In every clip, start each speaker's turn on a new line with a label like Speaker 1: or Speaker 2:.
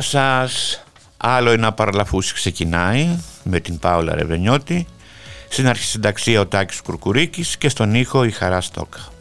Speaker 1: Σας. Άλλο ένα παραλαφούς ξεκινάει με την Πάολα Ρεβενιώτη. Στην αρχισυνταξία ο Τάκης Κουρκουρίκης και στον ήχο η Χαρά Στόκα.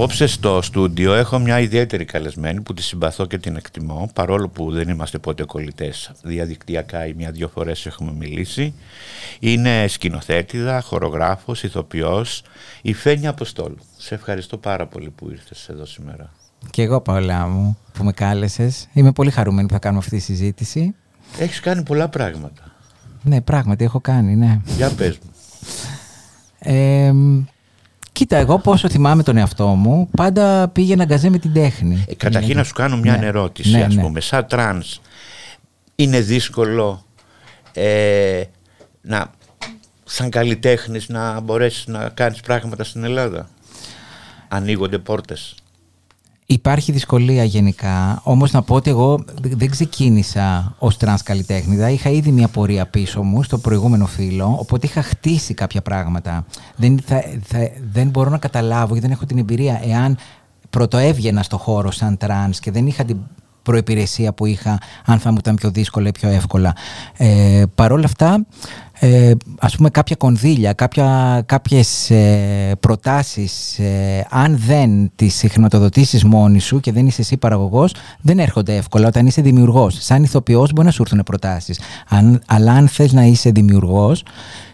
Speaker 1: Απόψε στο στούντιο έχω μια ιδιαίτερη καλεσμένη που τη συμπαθώ και την εκτιμώ παρόλο που δεν είμαστε ποτέ κολλητές διαδικτυακά ή μια-δυο φορές έχουμε μιλήσει. Είναι σκηνοθέτηδα, χορογράφος, ηθοποιός, η Φένια Αποστόλου. Σε ευχαριστώ πάρα πολύ που ήρθες εδώ σήμερα.
Speaker 2: Και εγώ Παόλα μου που με κάλεσες. Είμαι πολύ χαρούμενη που θα κάνουμε αυτή τη συζήτηση.
Speaker 1: Έχεις κάνει πολλά πράγματα.
Speaker 2: Ναι, πράγματι έχω κάνει, ναι.
Speaker 1: Για πες μου.
Speaker 2: Ε, Κοίτα, εγώ πόσο θυμάμαι τον εαυτό μου, πάντα πήγαινα αγκαζέ με την τέχνη.
Speaker 1: Ε, καταρχήν να σου κάνω μια ναι. ερώτηση, ναι, ας ναι. πούμε, σαν τρανς, είναι δύσκολο ε, να
Speaker 3: σαν καλλιτέχνης να μπορέσεις να κάνεις πράγματα στην Ελλάδα; Ανοίγονται πόρτες.
Speaker 2: Υπάρχει δυσκολία γενικά, όμως να πω ότι εγώ δεν ξεκίνησα ως τρανς καλλιτέχνηδα. Είχα ήδη μια πορεία πίσω μου στο προηγούμενο φύλο, οπότε είχα χτίσει κάποια πράγματα. Δεν, θα, δεν μπορώ να καταλάβω, γιατί δεν έχω την εμπειρία, εάν πρωτοέβγαινα στο χώρο σαν τρανς και δεν είχα την προϋπηρεσία που είχα, αν θα μου ήταν πιο δύσκολα ή πιο εύκολα. Ε, Παρ' όλα αυτά, ε, ας πούμε κάποια κονδύλια, κάποια, κάποιες ε, προτάσεις, ε, αν δεν τις χρηματοδοτήσεις μόνη σου και δεν είσαι εσύ παραγωγός, δεν έρχονται εύκολα όταν είσαι δημιουργός. Σαν ηθοποιός μπορεί να σου έρθουν προτάσεις, αν, αλλά αν θες να είσαι δημιουργός,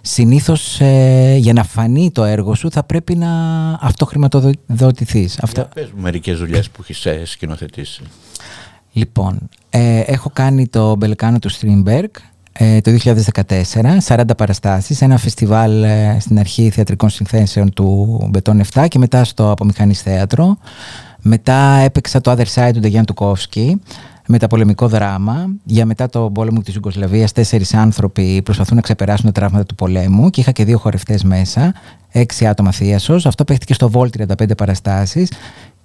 Speaker 2: συνήθως ε, για να φανεί το έργο σου θα πρέπει να αυτοχρηματοδοτηθείς.
Speaker 3: Για πες μου μερικές δουλειές που έχεις ε, σκηνοθετήσει.
Speaker 2: Λοιπόν, ε, έχω κάνει το Πελεκάνο του Στρίντμπεργκ ε, το 2014, 40 παραστάσεις, ένα φεστιβάλ ε, στην αρχή θεατρικών συνθέσεων του Beton 7 και μετά στο Από Μηχανής Θέατρο. Μετά έπαιξα το Other Side του Ντεγιάν Ντουκόφσκι, μεταπολεμικό δράμα. Για μετά το πόλεμο της Ιουγκοσλαβίας, τέσσερις άνθρωποι προσπαθούν να ξεπεράσουν τα τραύματα του πολέμου και είχα και δύο χορευτές μέσα, έξι άτομα θείασος. Αυτό παίχτηκε στο Βόλ 35 παραστάσεις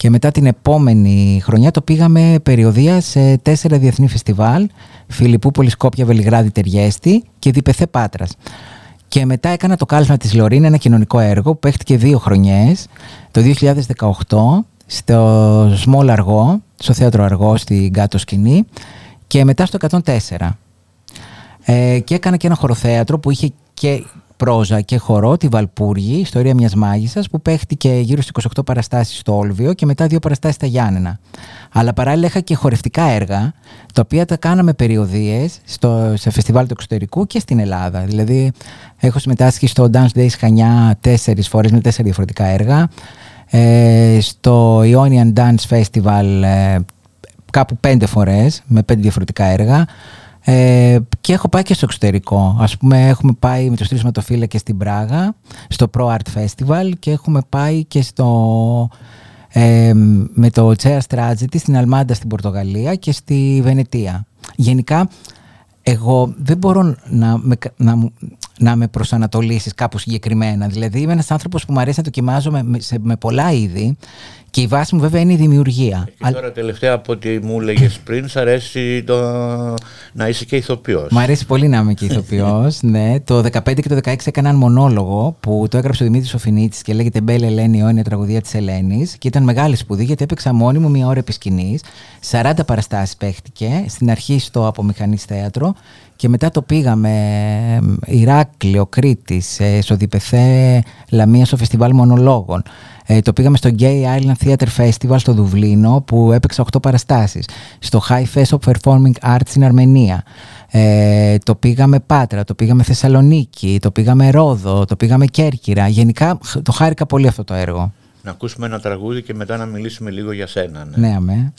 Speaker 2: και μετά την επόμενη χρονιά το πήγαμε περιοδία σε τέσσερα διεθνή φεστιβάλ, Φιλιππούπολη, Σκόπια, Βελιγράδι, Τεριέστη και Διπεθέ Πάτρας. Και μετά έκανα το κάλεσμα της Λωρίν, ένα κοινωνικό έργο που παίχτηκε δύο χρονιές, το 2018, στο Small Αργό, στο Θέατρο Αργό, στην Κάτω Σκηνή και μετά στο 104. Ε, και έκανα και ένα χωροθέατρο που είχε και πρόζα και χορό, τη Βαλπούργη, ιστορία μιας μάγισσας, που παίχτηκε γύρω στις 28 παραστάσεις στο Όλβιο και μετά δύο παραστάσεις στα Γιάννενα. Αλλά παράλληλα είχα και χορευτικά έργα, τα οποία τα κάναμε περιοδίες σε φεστιβάλ του εξωτερικού και στην Ελλάδα. Δηλαδή, έχω συμμετάσχει στο Dance Days Χανιά τέσσερις φορές με τέσσερα διαφορετικά έργα. Ε, στο Ionian Dance Festival ε, κάπου πέντε φορές με πέντε διαφορετικά έργα. Ε, και έχω πάει και στο εξωτερικό. Ας πούμε έχουμε πάει με τους τρεις και στην Πράγα, στο Pro Art Festival και έχουμε πάει και στο, ε, με το Chair Tragedy στην Αλμάντα στην Πορτογαλία και στη Βενετία. Γενικά εγώ δεν μπορώ να με, να, να με προσανατολίσεις κάπου συγκεκριμένα. Δηλαδή είμαι ένας άνθρωπος που μου αρέσει να δοκιμάζω με, με πολλά είδη και η βάση μου βέβαια είναι η δημιουργία.
Speaker 3: Και τώρα τελευταία από ό,τι μου έλεγες πριν, σ' αρέσει το... να είσαι και ηθοποιός.
Speaker 2: Μου αρέσει πολύ να είμαι και ηθοποιός. ναι. Το 2015 και το 2016 έκανα ένα μονόλογο που το έγραψε ο Δημήτρης Σοφινίτης και λέγεται Μπέλ Ελένη, αιώνια τραγουδία της Ελένης. Και ήταν μεγάλη σπουδή γιατί έπαιξα μόνη μου μία ώρα επί σκηνής. 40 παραστάσεις παίχτηκε. Στην αρχή στο Απομηχανή Θέατρο και μετά το πήγαμε Ηράκλειο, Κρήτης, στο Διπεθέ Λαμία στο Φεστιβάλ Μονολόγων. Ε, το πήγαμε στο Gay Island Theatre Festival στο Δουβλίνο που έπαιξε 8 παραστάσεις. Στο High Fest of Performing Arts στην Αρμενία. Ε, το πήγαμε Πάτρα, το πήγαμε Θεσσαλονίκη, το πήγαμε Ρόδο, το πήγαμε Κέρκυρα. Γενικά το χάρηκα πολύ αυτό το έργο.
Speaker 3: Να ακούσουμε ένα τραγούδι και μετά να μιλήσουμε λίγο για σένα.
Speaker 2: Ναι, ναι αμέ.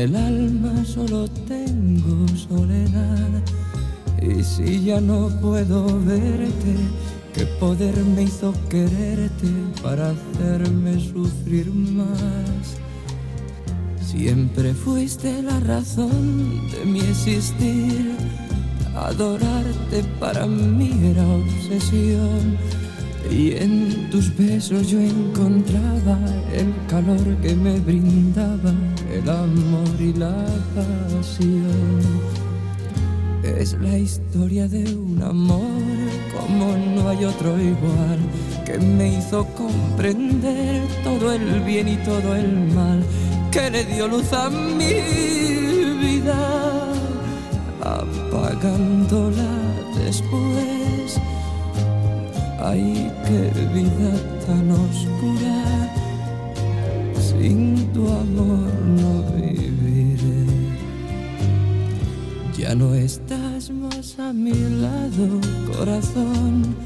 Speaker 4: El alma solo tengo soledad. Y si ya no puedo verte, ¿qué poder me hizo quererte para hacerme sufrir más? Siempre fuiste la razón de mi existir. Adorarte para mí era obsesión y en tus besos yo encontraba el calor que me brindaba el amor y la pasión. Es la historia de un amor como no hay otro igual, que me hizo comprender todo el bien y todo el mal, que le dio luz a mi vida, apagándola después Ay, qué vida tan oscura, sin tu amor no viviré. Ya no estás más a mi lado, corazón.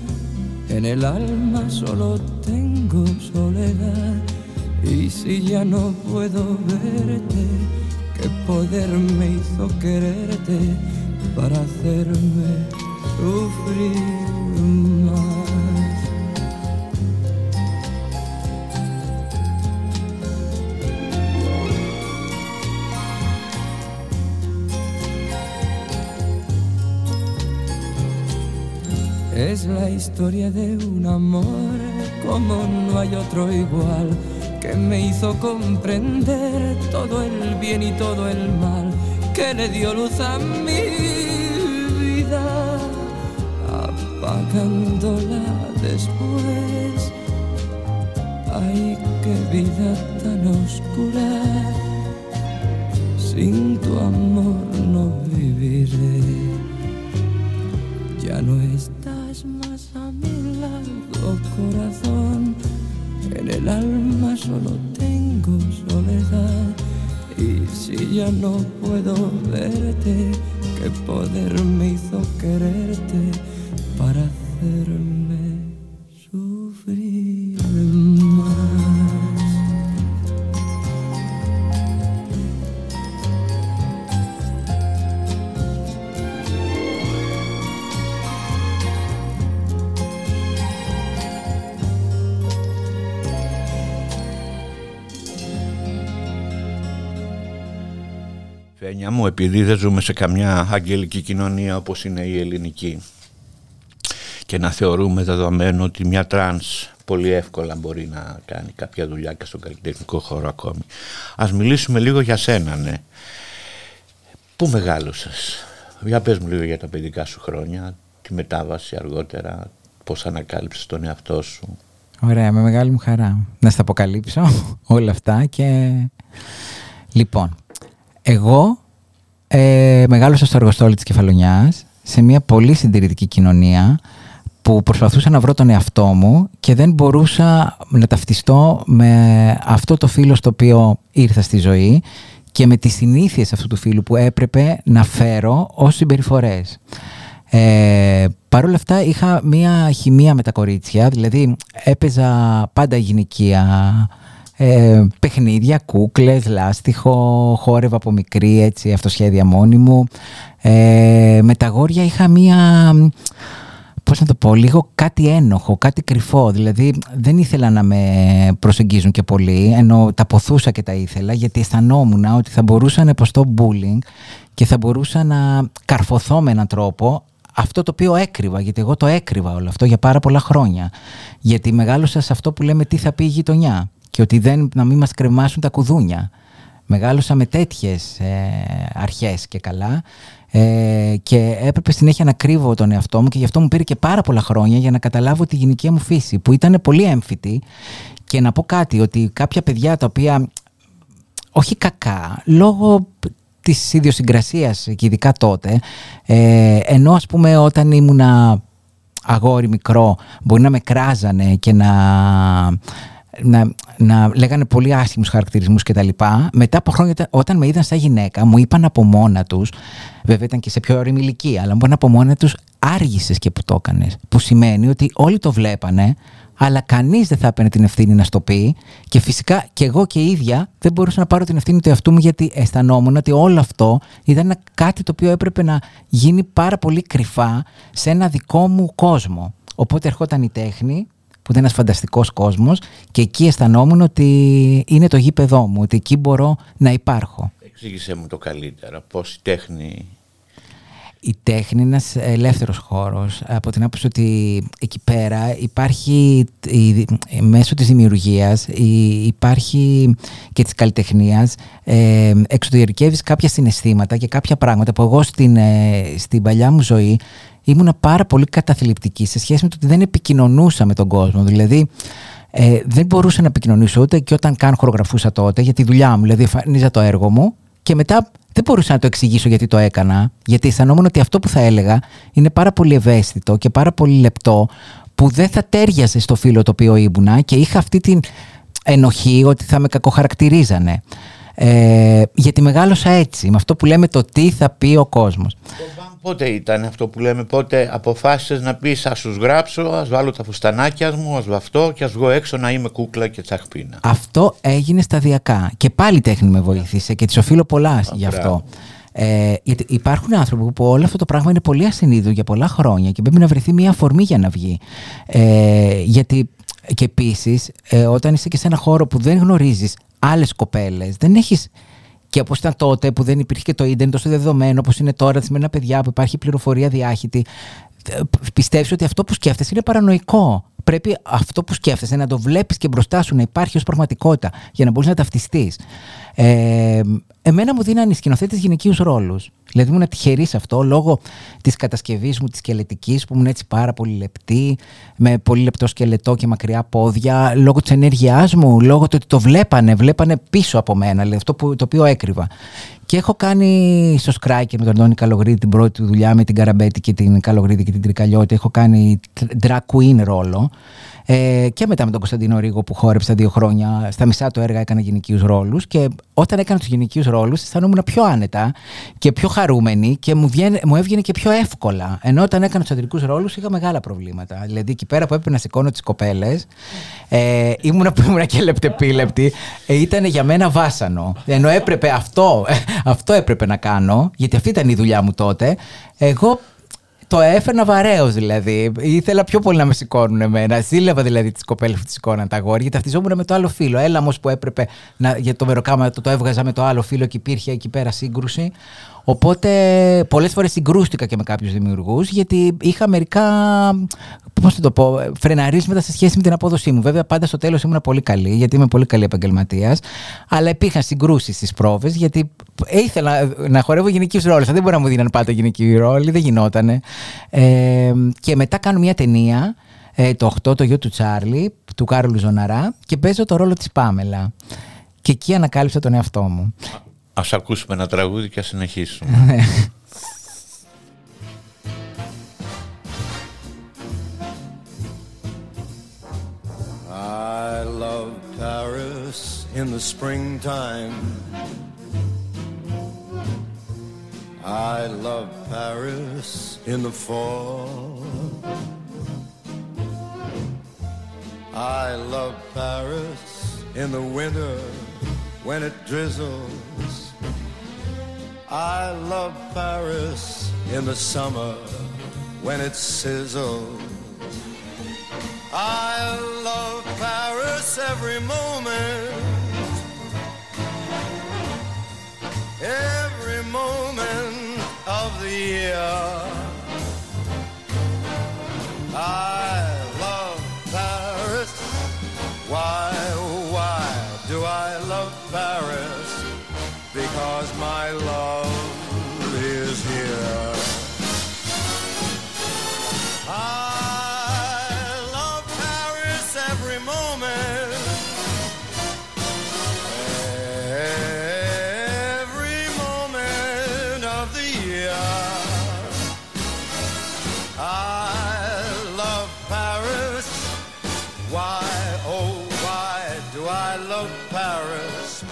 Speaker 4: En el alma solo tengo soledad. Y si ya no puedo verte, ¿qué poder me hizo quererte para hacerme sufrir Es la historia de un amor como no hay otro igual que me hizo comprender todo el bien y todo el mal, que le dio luz a mi vida, apagándola después. Ay, qué vida tan oscura, sin tu amor no viviré. Ya no estás en el alma solo tengo soledad. Y si ya no puedo verte, qué poder me hizo quererte para hacerme
Speaker 3: μου, επειδή δεν ζούμε σε καμιά αγγελική κοινωνία όπως είναι η ελληνική και να θεωρούμε δεδομένο ότι μια τρανς πολύ εύκολα μπορεί να κάνει κάποια δουλειά και στον καλλιτεχνικό χώρο ακόμη. Ας μιλήσουμε λίγο για σένα, ναι. Πού μεγάλωσες, για πες μου λίγο για τα παιδικά σου χρόνια, τη μετάβαση αργότερα, πώς ανακάλυψες τον εαυτό σου.
Speaker 2: Ωραία, με μεγάλη μου χαρά. Να στα αποκαλύψω όλα αυτά και... Λοιπόν, εγώ ε, μεγάλωσα στο εργοστόλι της Κεφαλονιάς σε μια πολύ συντηρητική κοινωνία που προσπαθούσα να βρω τον εαυτό μου και δεν μπορούσα να ταυτιστώ με αυτό το φίλο στο οποίο ήρθα στη ζωή και με τις συνήθειες αυτού του φίλου που έπρεπε να φέρω ως συμπεριφορές. Ε, Παρ' όλα αυτά είχα μία χημεία με τα κορίτσια, δηλαδή έπαιζα πάντα γυναικεία ε, παιχνίδια, κούκλες, λάστιχο, χόρευα από μικρή έτσι αυτοσχέδια μόνη μου. Ε, με τα γόρια είχα μία, πώς να το πω, λίγο κάτι ένοχο, κάτι κρυφό. Δηλαδή δεν ήθελα να με προσεγγίζουν και πολύ, ενώ τα ποθούσα και τα ήθελα, γιατί αισθανόμουν ότι θα μπορούσα να υποστώ bullying και θα μπορούσα να καρφωθώ με έναν τρόπο αυτό το οποίο έκρυβα, γιατί εγώ το έκρυβα όλο αυτό για πάρα πολλά χρόνια. Γιατί μεγάλωσα σε αυτό που λέμε τι θα πει η γειτονιά και ότι δεν, να μην μας κρεμάσουν τα κουδούνια. Μεγάλωσα με τέτοιες ε, αρχές και καλά ε, και έπρεπε συνέχεια να κρύβω τον εαυτό μου και γι' αυτό μου πήρε και πάρα πολλά χρόνια για να καταλάβω τη γυναικεία μου φύση που ήταν πολύ έμφυτη και να πω κάτι ότι κάποια παιδιά τα οποία όχι κακά, λόγω της ιδιοσυγκρασίας και ειδικά τότε ε, ενώ ας πούμε όταν ήμουνα αγόρι μικρό μπορεί να με κράζανε και να να, να λέγανε πολύ άσχημους χαρακτηρισμούς και τα λοιπά. Μετά από χρόνια όταν με είδαν σαν γυναίκα μου είπαν από μόνα τους, βέβαια ήταν και σε πιο όρημη ηλικία, αλλά μου είπαν από μόνα τους άργησες και που το έκανες. Που σημαίνει ότι όλοι το βλέπανε, αλλά κανείς δεν θα έπαιρνε την ευθύνη να στο πει και φυσικά και εγώ και η ίδια δεν μπορούσα να πάρω την ευθύνη του εαυτού μου γιατί αισθανόμουν ότι όλο αυτό ήταν κάτι το οποίο έπρεπε να γίνει πάρα πολύ κρυφά σε ένα δικό μου κόσμο. Οπότε ερχόταν η τέχνη που ήταν ένας φανταστικός κόσμος και εκεί αισθανόμουν ότι είναι το γήπεδό μου, ότι εκεί μπορώ να υπάρχω.
Speaker 3: Εξήγησέ μου το καλύτερα, πώς η τέχνη...
Speaker 2: Η τέχνη είναι ένας ελεύθερος χώρος, από την άποψη ότι εκεί πέρα υπάρχει μέσω της δημιουργίας, υπάρχει και της καλλιτεχνίας, ε, εξωτερικεύεις κάποια συναισθήματα και κάποια πράγματα που εγώ στην, ε, στην παλιά μου ζωή ήμουνα πάρα πολύ καταθλιπτική σε σχέση με το ότι δεν επικοινωνούσα με τον κόσμο. Δηλαδή, ε, δεν μπορούσα να επικοινωνήσω ούτε και όταν καν χορογραφούσα τότε για τη δουλειά μου. Δηλαδή, εμφανίζα το έργο μου και μετά δεν μπορούσα να το εξηγήσω γιατί το έκανα. Γιατί αισθανόμουν ότι αυτό που θα έλεγα είναι πάρα πολύ ευαίσθητο και πάρα πολύ λεπτό που δεν θα τέριαζε στο φίλο το οποίο ήμουνα και είχα αυτή την ενοχή ότι θα με κακοχαρακτηρίζανε. Ε, γιατί μεγάλωσα έτσι, με αυτό που λέμε το τι θα πει ο κόσμος.
Speaker 3: Πότε ήταν αυτό που λέμε, πότε αποφάσισες να πεις ας τους γράψω, ας βάλω τα φουστανάκια μου, ας βαφτώ και ας βγω έξω να είμαι κούκλα και τσαχπίνα.
Speaker 2: Αυτό έγινε σταδιακά και πάλι η τέχνη με βοήθησε και της οφείλω πολλά γι' αυτό. Ε, γιατί υπάρχουν άνθρωποι που όλο αυτό το πράγμα είναι πολύ ασυνείδητο για πολλά χρόνια και πρέπει να βρεθεί μια αφορμή για να βγει. Ε, γιατί και επίσης, ε, όταν είσαι και σε ένα χώρο που δεν γνωρίζεις άλλες κοπέλες, δεν έχει. Και όπως ήταν τότε που δεν υπήρχε και το ίντερνετ τόσο δεδομένο, όπως είναι τώρα, με ένα παιδιά που υπάρχει πληροφορία διάχυτη, ε, πιστεύεις ότι αυτό που σκέφτεσαι είναι παρανοϊκό. Πρέπει αυτό που σκέφτεσαι να το βλέπεις και μπροστά σου να υπάρχει ως πραγματικότητα για να μπορείς να ταυτιστείς. Ε, εμένα μου δίνανε οι σκηνοθέτε γυναικείους ρόλους. Δηλαδή ήμουν τυχερής σε αυτό λόγω της κατασκευής μου της σκελετικής που ήμουν έτσι πάρα πολύ λεπτή, με πολύ λεπτό σκελετό και μακριά πόδια, λόγω της ενέργειάς μου, λόγω του ότι το βλέπανε, βλέπανε πίσω από μένα, δηλαδή αυτό που, το οποίο έκρυβα. Και έχω κάνει στο Σκράικερ με τον Αντώνη Καλογρίδη την πρώτη του δουλειά με την Καραμπέτη και την Καλογρίδη και την Τρικαλιώτη. Έχω κάνει drag queen ρόλο. Ε, και μετά με τον Κωνσταντίνο Ρίγο που χόρεψα δύο χρόνια. Στα μισά του έργα έκανα γυναικείους ρόλους. Και όταν έκανα τους γυναικείους ρόλους, αισθανόμουν πιο άνετα και πιο χαρούμενη και μου, βγαίνει, μου έβγαινε και πιο εύκολα. Ενώ όταν έκανα τους αντρικούς ρόλους είχα μεγάλα προβλήματα. Δηλαδή εκεί πέρα που έπρεπε να σηκώνω τις κοπέλες, ε, ήμουνα που ήμουνα και λεπτεπίλεπτη, ε, ήταν για μένα βάσανο. Ενώ έπρεπε αυτό, αυτό έπρεπε να κάνω, γιατί αυτή ήταν η δουλειά μου τότε. Εγώ το έφερνα βαρέως δηλαδή. Ήθελα πιο πολύ να με σηκώνουν εμένα. Ζήλευα δηλαδή τις κοπέλες που τη σηκώναν τα γόρια. Γιατί ταυτιζόμουν με το άλλο φίλο. Έλαμο που έπρεπε να, για το μεροκάμα το, το έβγαζα με το άλλο φίλο και υπήρχε εκεί πέρα σύγκρουση. Οπότε πολλές φορές συγκρούστηκα και με κάποιους δημιουργούς γιατί είχα μερικά, πώς το πω, φρεναρίσματα σε σχέση με την απόδοσή μου. Βέβαια πάντα στο τέλος ήμουν πολύ καλή γιατί είμαι πολύ καλή επαγγελματίας, αλλά υπήρχαν συγκρούσεις στις πρόβες γιατί ήθελα να χορεύω γυναικείους ρόλους. Δεν μπορεί να μου δίναν πάντα γυναικοί ρόλοι, δεν γινότανε. Ε, και μετά κάνω μια ταινία, ε, το 8, το γιο του Τσάρλι, του Κάρολου Ζωναρά και παίζω το ρόλο της Πάμελα. Και εκεί ανακάλυψα τον εαυτό μου.
Speaker 3: Ας ακούσουμε ένα τραγούδι και ας συνεχίσουμε.
Speaker 5: I love Paris in the springtime. I love Paris in the fall. I love Paris in the winter when it drizzles. I love Paris in the summer when it sizzles. I love Paris every moment. Every moment of the year. I love Paris. Why, why do I love Paris? Because my love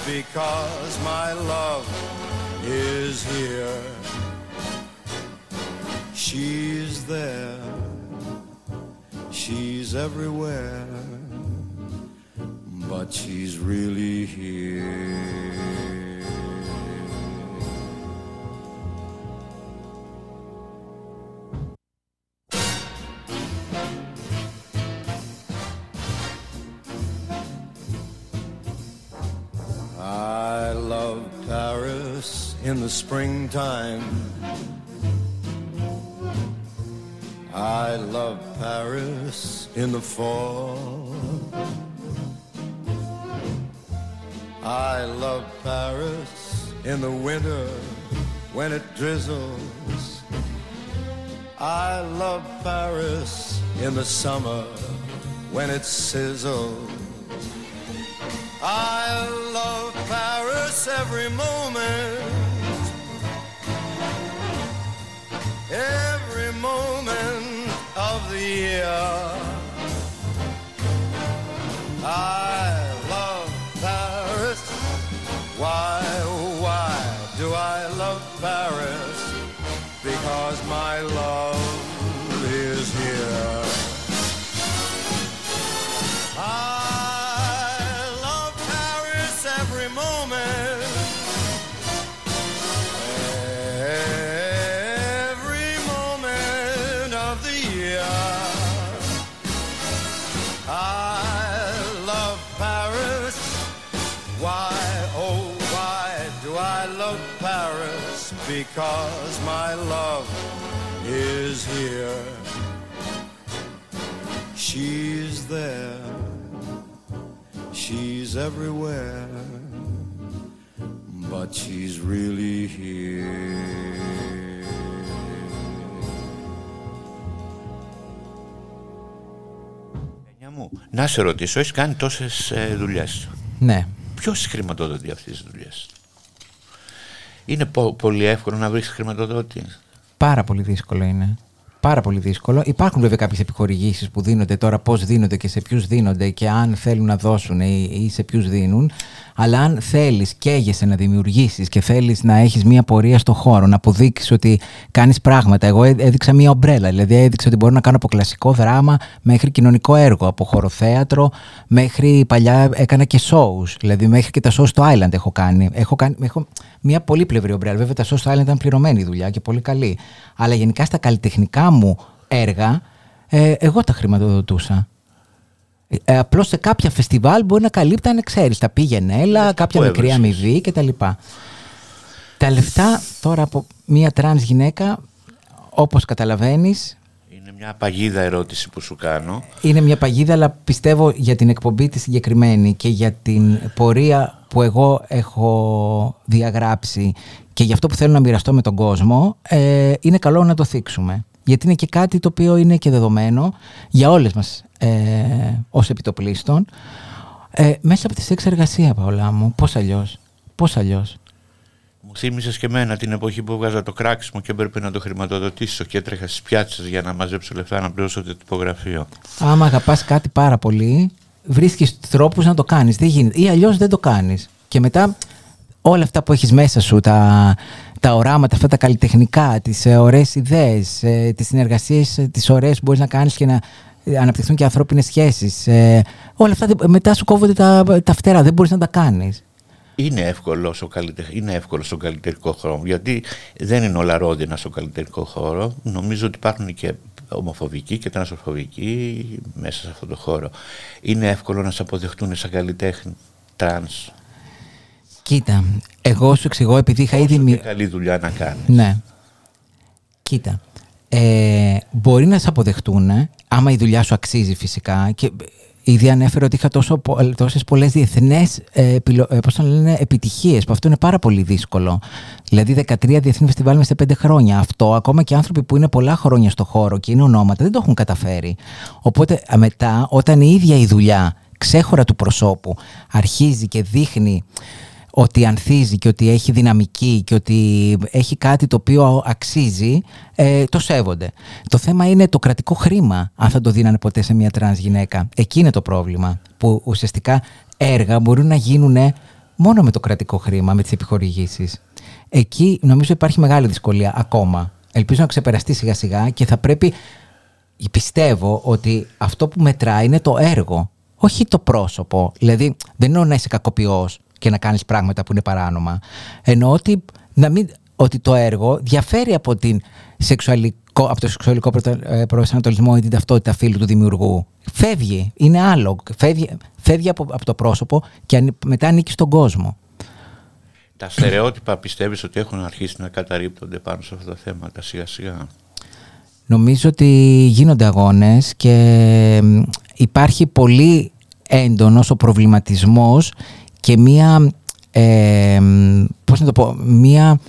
Speaker 5: Because my love is here. She's there. She's everywhere. But she's really here. In the springtime. I love Paris in the fall. I love Paris in the winter when it drizzles. I love Paris in the summer when it sizzles. I love Paris every moment. Yeah. Because my love is here. She's there. She's everywhere. But she's really here.
Speaker 3: Γενιά μου, να σε ρωτήσω, έχεις κάνει τόσες δουλειές.
Speaker 2: Ναι.
Speaker 3: Ποιος χρηματοδοτεί αυτές τις δουλειές, Είναι πο- πολύ εύκολο να βρεις χρηματοδότη.
Speaker 2: Πάρα πολύ δύσκολο είναι. Πάρα πολύ δύσκολο. Υπάρχουν βέβαια κάποιες επιχορηγήσεις που δίνονται τώρα, πώς δίνονται και σε ποιους δίνονται και αν θέλουν να δώσουν ή, ή σε ποιους δίνουν. Αλλά αν θέλεις, καίγεσαι να δημιουργήσεις και θέλεις να έχεις μία πορεία στο χώρο, να αποδείξεις ότι κάνεις πράγματα. Εγώ έ- έδειξα μία ομπρέλα. Δηλαδή, έδειξα ότι μπορώ να κάνω από κλασικό δράμα μέχρι κοινωνικό έργο, από χοροθέατρο μέχρι παλιά έκανα και shows. Δηλαδή, μέχρι και τα shows στο Island έχω κάνει. Έχω, κάνει, έχω μία πολύπλευρη ομπρέλα. Βέβαια, τα shows στο Island ήταν πληρωμένη η δουλειά και πολύ καλή. Αλλά γενικά στα καλλιτεχνικά μου έργα, ε, εγώ τα χρηματοδοτούσα. Ε, Απλώς σε κάποια φεστιβάλ μπορεί να καλύπτανε, ξέρεις, τα πήγαινε έλα, κάποια
Speaker 3: πού
Speaker 2: μικρή
Speaker 3: έβρισκες;
Speaker 2: αμοιβή κτλ. Τα λεφτά τώρα από μία τρανς γυναίκα, όπως καταλαβαίνεις,
Speaker 3: Είναι μια παγίδα ερώτηση που σου κάνω.
Speaker 2: είναι μια παγίδα, αλλά πιστεύω για την εκπομπή τη συγκεκριμένη και για την πορεία που εγώ έχω διαγράψει και για αυτό που θέλω να μοιραστώ με τον κόσμο, ε, είναι καλό να το θίξουμε. Γιατί είναι και κάτι το οποίο είναι και δεδομένο για όλες μας ε, ως επιτοπλίστων ε, μέσα από τη σεξ εργασία, Παολά μου. Πώς αλλιώς. Πώς αλλιώς;
Speaker 3: Μου θύμισες και εμένα την εποχή που βγάζα το κράξιμο και έπρεπε να το χρηματοδοτήσω και έτρεχα στις πιάτσες για να μαζέψω λεφτά να πληρώσω το τυπογραφείο.
Speaker 2: Άμα αγαπάς κάτι πάρα πολύ, βρίσκεις τρόπους να το κάνεις. Δεν γίνεται. Ή αλλιώς δεν το κάνεις. Και μετά όλα αυτά που έχεις μέσα σου, τα, τα οράματα, αυτά τα καλλιτεχνικά, τις ε, ωραίες ιδέες, ε, τις συνεργασίες, ε, τις ωραίες που μπορείς να κάνεις και να ε, αναπτυχθούν και ανθρώπινες σχέσεις. Ε, όλα αυτά δεν- μετά σου κόβονται τα, τα φτερά, δεν μπορείς να τα κάνεις.
Speaker 3: Είναι εύκολο, στο καλλιτε... είναι εύκολο στον καλλιτεχνικό χώρο, γιατί δεν είναι όλα ρόδινα στον καλλιτεχνικό χώρο. Νομίζω ότι υπάρχουν και ομοφοβικοί και τρανσοφοβικοί μέσα σε αυτό το χώρο. Είναι εύκολο να σε αποδεχτούν σαν καλλιτέχνη τρανς.
Speaker 2: Κοίτα, εγώ σου εξηγώ επειδή είχα ήδη...
Speaker 3: Όσο
Speaker 2: μι-
Speaker 3: και καλή δουλειά να κάνεις.
Speaker 2: Ναι. Κοίτα. Ε, μπορεί να σε αποδεχτούν, ε, άμα η δουλειά σου αξίζει φυσικά. Και ήδη ανέφερε ότι είχα τόσο, πο- τόσες πολλές διεθνές ε, επιλο- ε, πώς το λένε, επιτυχίες, που αυτό είναι πάρα πολύ δύσκολο. Δηλαδή 13 διεθνή φεστιβάλ μέσα σε 5 χρόνια. Αυτό ακόμα και άνθρωποι που είναι πολλά χρόνια στο χώρο και είναι ονόματα δεν το έχουν καταφέρει. Οπότε α, μετά όταν η ίδια η δουλειά ξέχωρα του προσώπου αρχίζει και δείχνει ότι ανθίζει και ότι έχει δυναμική και ότι έχει κάτι το οποίο αξίζει, ε, το σέβονται. Το θέμα είναι το κρατικό χρήμα, αν θα το δίνανε ποτέ σε μια τρανς γυναίκα. Εκεί είναι το πρόβλημα, που ουσιαστικά έργα μπορούν να γίνουν μόνο με το κρατικό χρήμα, με τις επιχορηγήσεις. Εκεί νομίζω υπάρχει μεγάλη δυσκολία ακόμα. Ελπίζω να ξεπεραστεί σιγά σιγά και θα πρέπει πιστεύω ότι αυτό που μετράει είναι το έργο, όχι το πρόσωπο. Δηλαδή, δεν εννοώ να είσαι κακοποιός και να κάνεις πράγματα που είναι παράνομα. Εννοώ ότι, να μην, ότι το έργο διαφέρει από, την σεξουαλικό, από το σεξουαλικό πρωτα- ε, προσανατολισμό ή την ταυτότητα φίλου του δημιουργού. Φεύγει, είναι άλλο. Φεύγει, φεύγει από, από το πρόσωπο και ανη- μετά ανήκει στον κόσμο.
Speaker 3: Τα στερεότυπα πιστεύεις ότι έχουν αρχίσει να καταρρύπτονται πάνω σε αυτά τα θέματα σιγά σιγά;
Speaker 2: Νομίζω ότι γίνονται αγώνες και μ, υπάρχει πολύ έντονος ο προβληματισμός και μία, ε, μ, πώς να το πω, μία,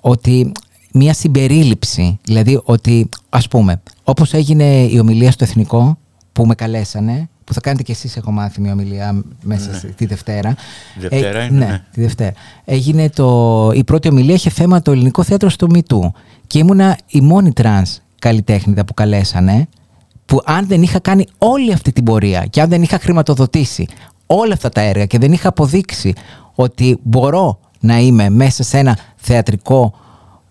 Speaker 2: ότι μία συμπερίληψη. Δηλαδή ότι, ας πούμε, όπως έγινε η ομιλία στο Εθνικό που με καλέσανε, που θα κάνετε κι εσείς έχω μάθει μια ομιλία μέσα στη- τη Δευτέρα.
Speaker 3: Δευτέρα
Speaker 2: Ε,
Speaker 3: είναι,
Speaker 2: ναι,
Speaker 3: ναι.
Speaker 2: τη Δευτέρα. Έγινε το, η πρώτη ομιλία είχε θέμα το ελληνικό θέατρο στο Me Too. Και ήμουνα η μόνη τρανς καλλιτέχνηδα που καλέσανε, που αν δεν είχα κάνει όλη αυτή την πορεία και αν δεν είχα χρηματοδοτήσει όλα αυτά τα έργα και δεν είχα αποδείξει ότι μπορώ να είμαι μέσα σε ένα θεατρικό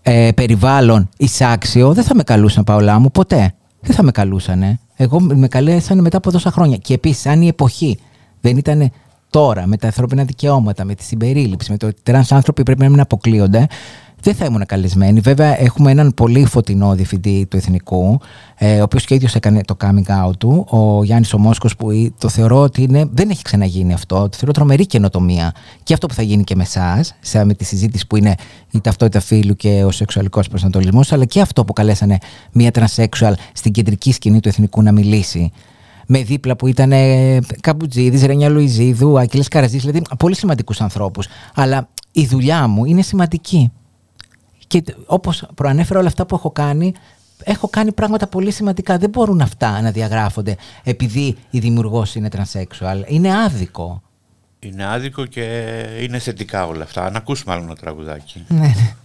Speaker 2: ε, περιβάλλον εισάξιο, δεν θα με καλούσαν Πάολα μου ποτέ. Δεν θα με καλούσαν. Εγώ με καλέσανε μετά από τόσα χρόνια. Και επίσης, αν η εποχή δεν ήταν τώρα με τα ανθρώπινα δικαιώματα, με τη συμπερίληψη, με το ότι τρανς άνθρωποι πρέπει να μην αποκλείονται, δεν θα ήμουν καλεσμένη. Βέβαια, έχουμε έναν πολύ φωτεινό διευθυντή του Εθνικού, ε, ο οποίος και ίδιος έκανε το coming out του, ο Γιάννης ο Μόσχος, που το θεωρώ ότι είναι, δεν έχει ξαναγίνει αυτό. Το θεωρώ τρομερή καινοτομία. Και αυτό που θα γίνει και με εσάς, με τη συζήτηση που είναι η ταυτότητα φίλου και ο σεξουαλικός προσανατολισμός, αλλά και αυτό που καλέσανε μία τρανσέξουαλ στην κεντρική σκηνή του Εθνικού να μιλήσει με δίπλα που ήταν Καμπουτζίδη, Ρενιά Λουιζίδου, Άκυλε Καραζής, δηλαδή πολύ σημαντικούς ανθρώπους. Αλλά η δουλειά μου είναι σημαντική. Και όπως προανέφερα όλα αυτά που έχω κάνει, έχω κάνει πράγματα πολύ σημαντικά. Δεν μπορούν αυτά να διαγράφονται επειδή η δημιουργός είναι τρανσέξουαλ. Είναι άδικο.
Speaker 3: Είναι άδικο και είναι θετικά όλα αυτά. Να ακούσουμε άλλο ένα τραγουδάκι.
Speaker 2: Ναι, ναι.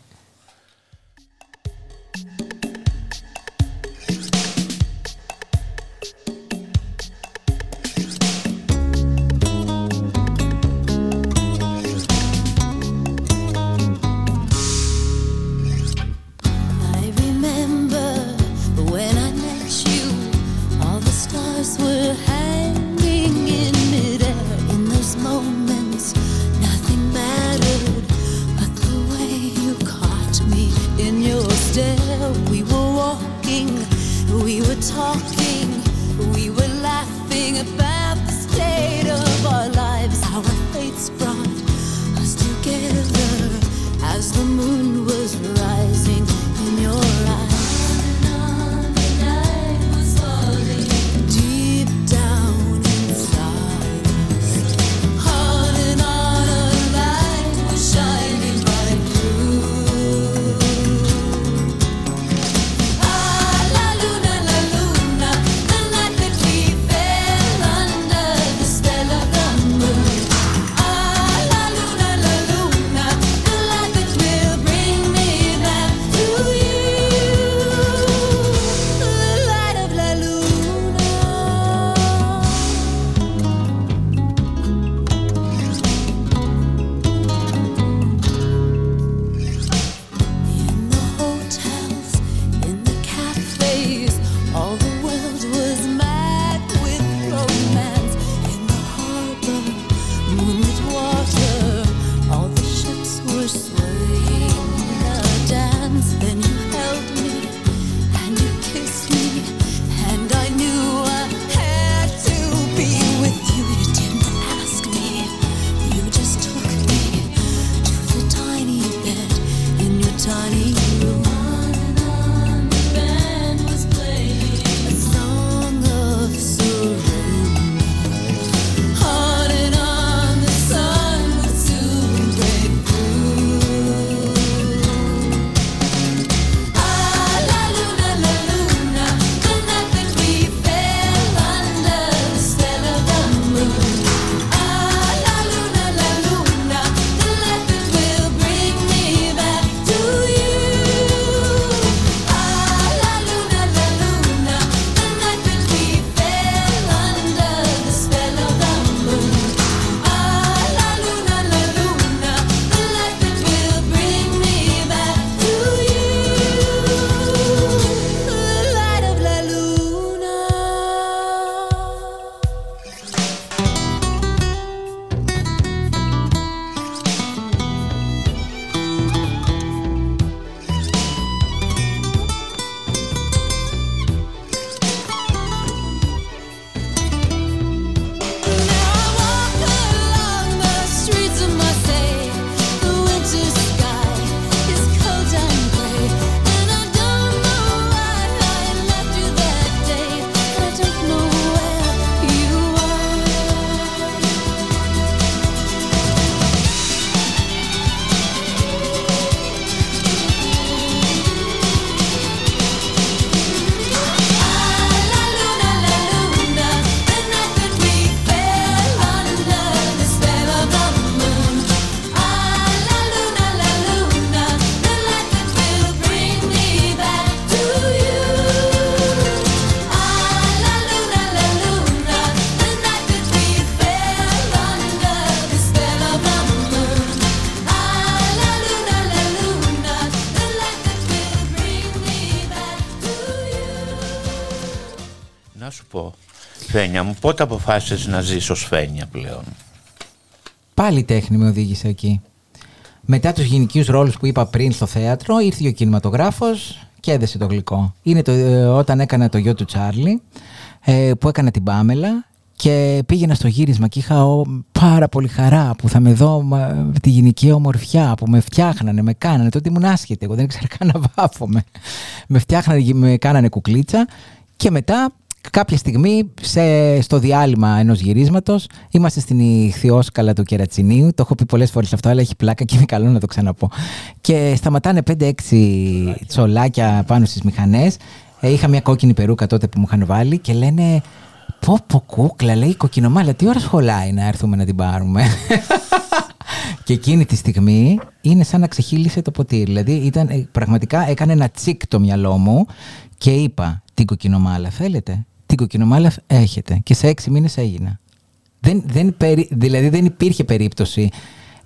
Speaker 3: Φένια μου, πότε αποφάσισες να ζεις ως Φένια πλέον;
Speaker 2: Πάλι η τέχνη με οδήγησε εκεί. Μετά τους γυναικείους ρόλους που είπα πριν στο θέατρο, ήρθε ο κινηματογράφος και έδεσε το γλυκό. Είναι το, ε, όταν έκανα το γιο του Τσάρλι, ε, που έκανα την Πάμελα και πήγαινα στο γύρισμα και είχα ο, πάρα πολύ χαρά που θα με δω μα, τη γυναικεία ομορφιά που με φτιάχνανε, με κάνανε. Τότε ήμουν άσχετη, εγώ δεν ήξερα καν να βάφομαι. Με φτιάχνανε, με κάνανε κουκλίτσα και μετά κάποια στιγμή σε, στο διάλειμμα ενός γυρίσματος είμαστε στην Ιχθιόσκαλα του Κερατσινίου. Το έχω πει πολλές φορές αυτό αλλά έχει πλάκα και είναι καλό να το ξαναπώ. Και σταματάνε 5-6 τσολάκια. πάνω στις μηχανές. Ε, είχα μια κόκκινη περούκα τότε που μου είχαν βάλει και λένε πω πω κούκλα λέει κοκκινομάλα τι ώρα σχολάει να έρθουμε να την πάρουμε; Και εκείνη τη στιγμή είναι σαν να ξεχύλισε το ποτήρι. Δηλαδή ήταν, ε, πραγματικά έκανε ένα τσικ το μυαλό μου και είπα την κοκκινομάλα θέλετε; Την κοκκινομάλα έχετε. Και σε έξι μήνες έγινα. Δεν, δεν, δηλαδή δεν υπήρχε περίπτωση.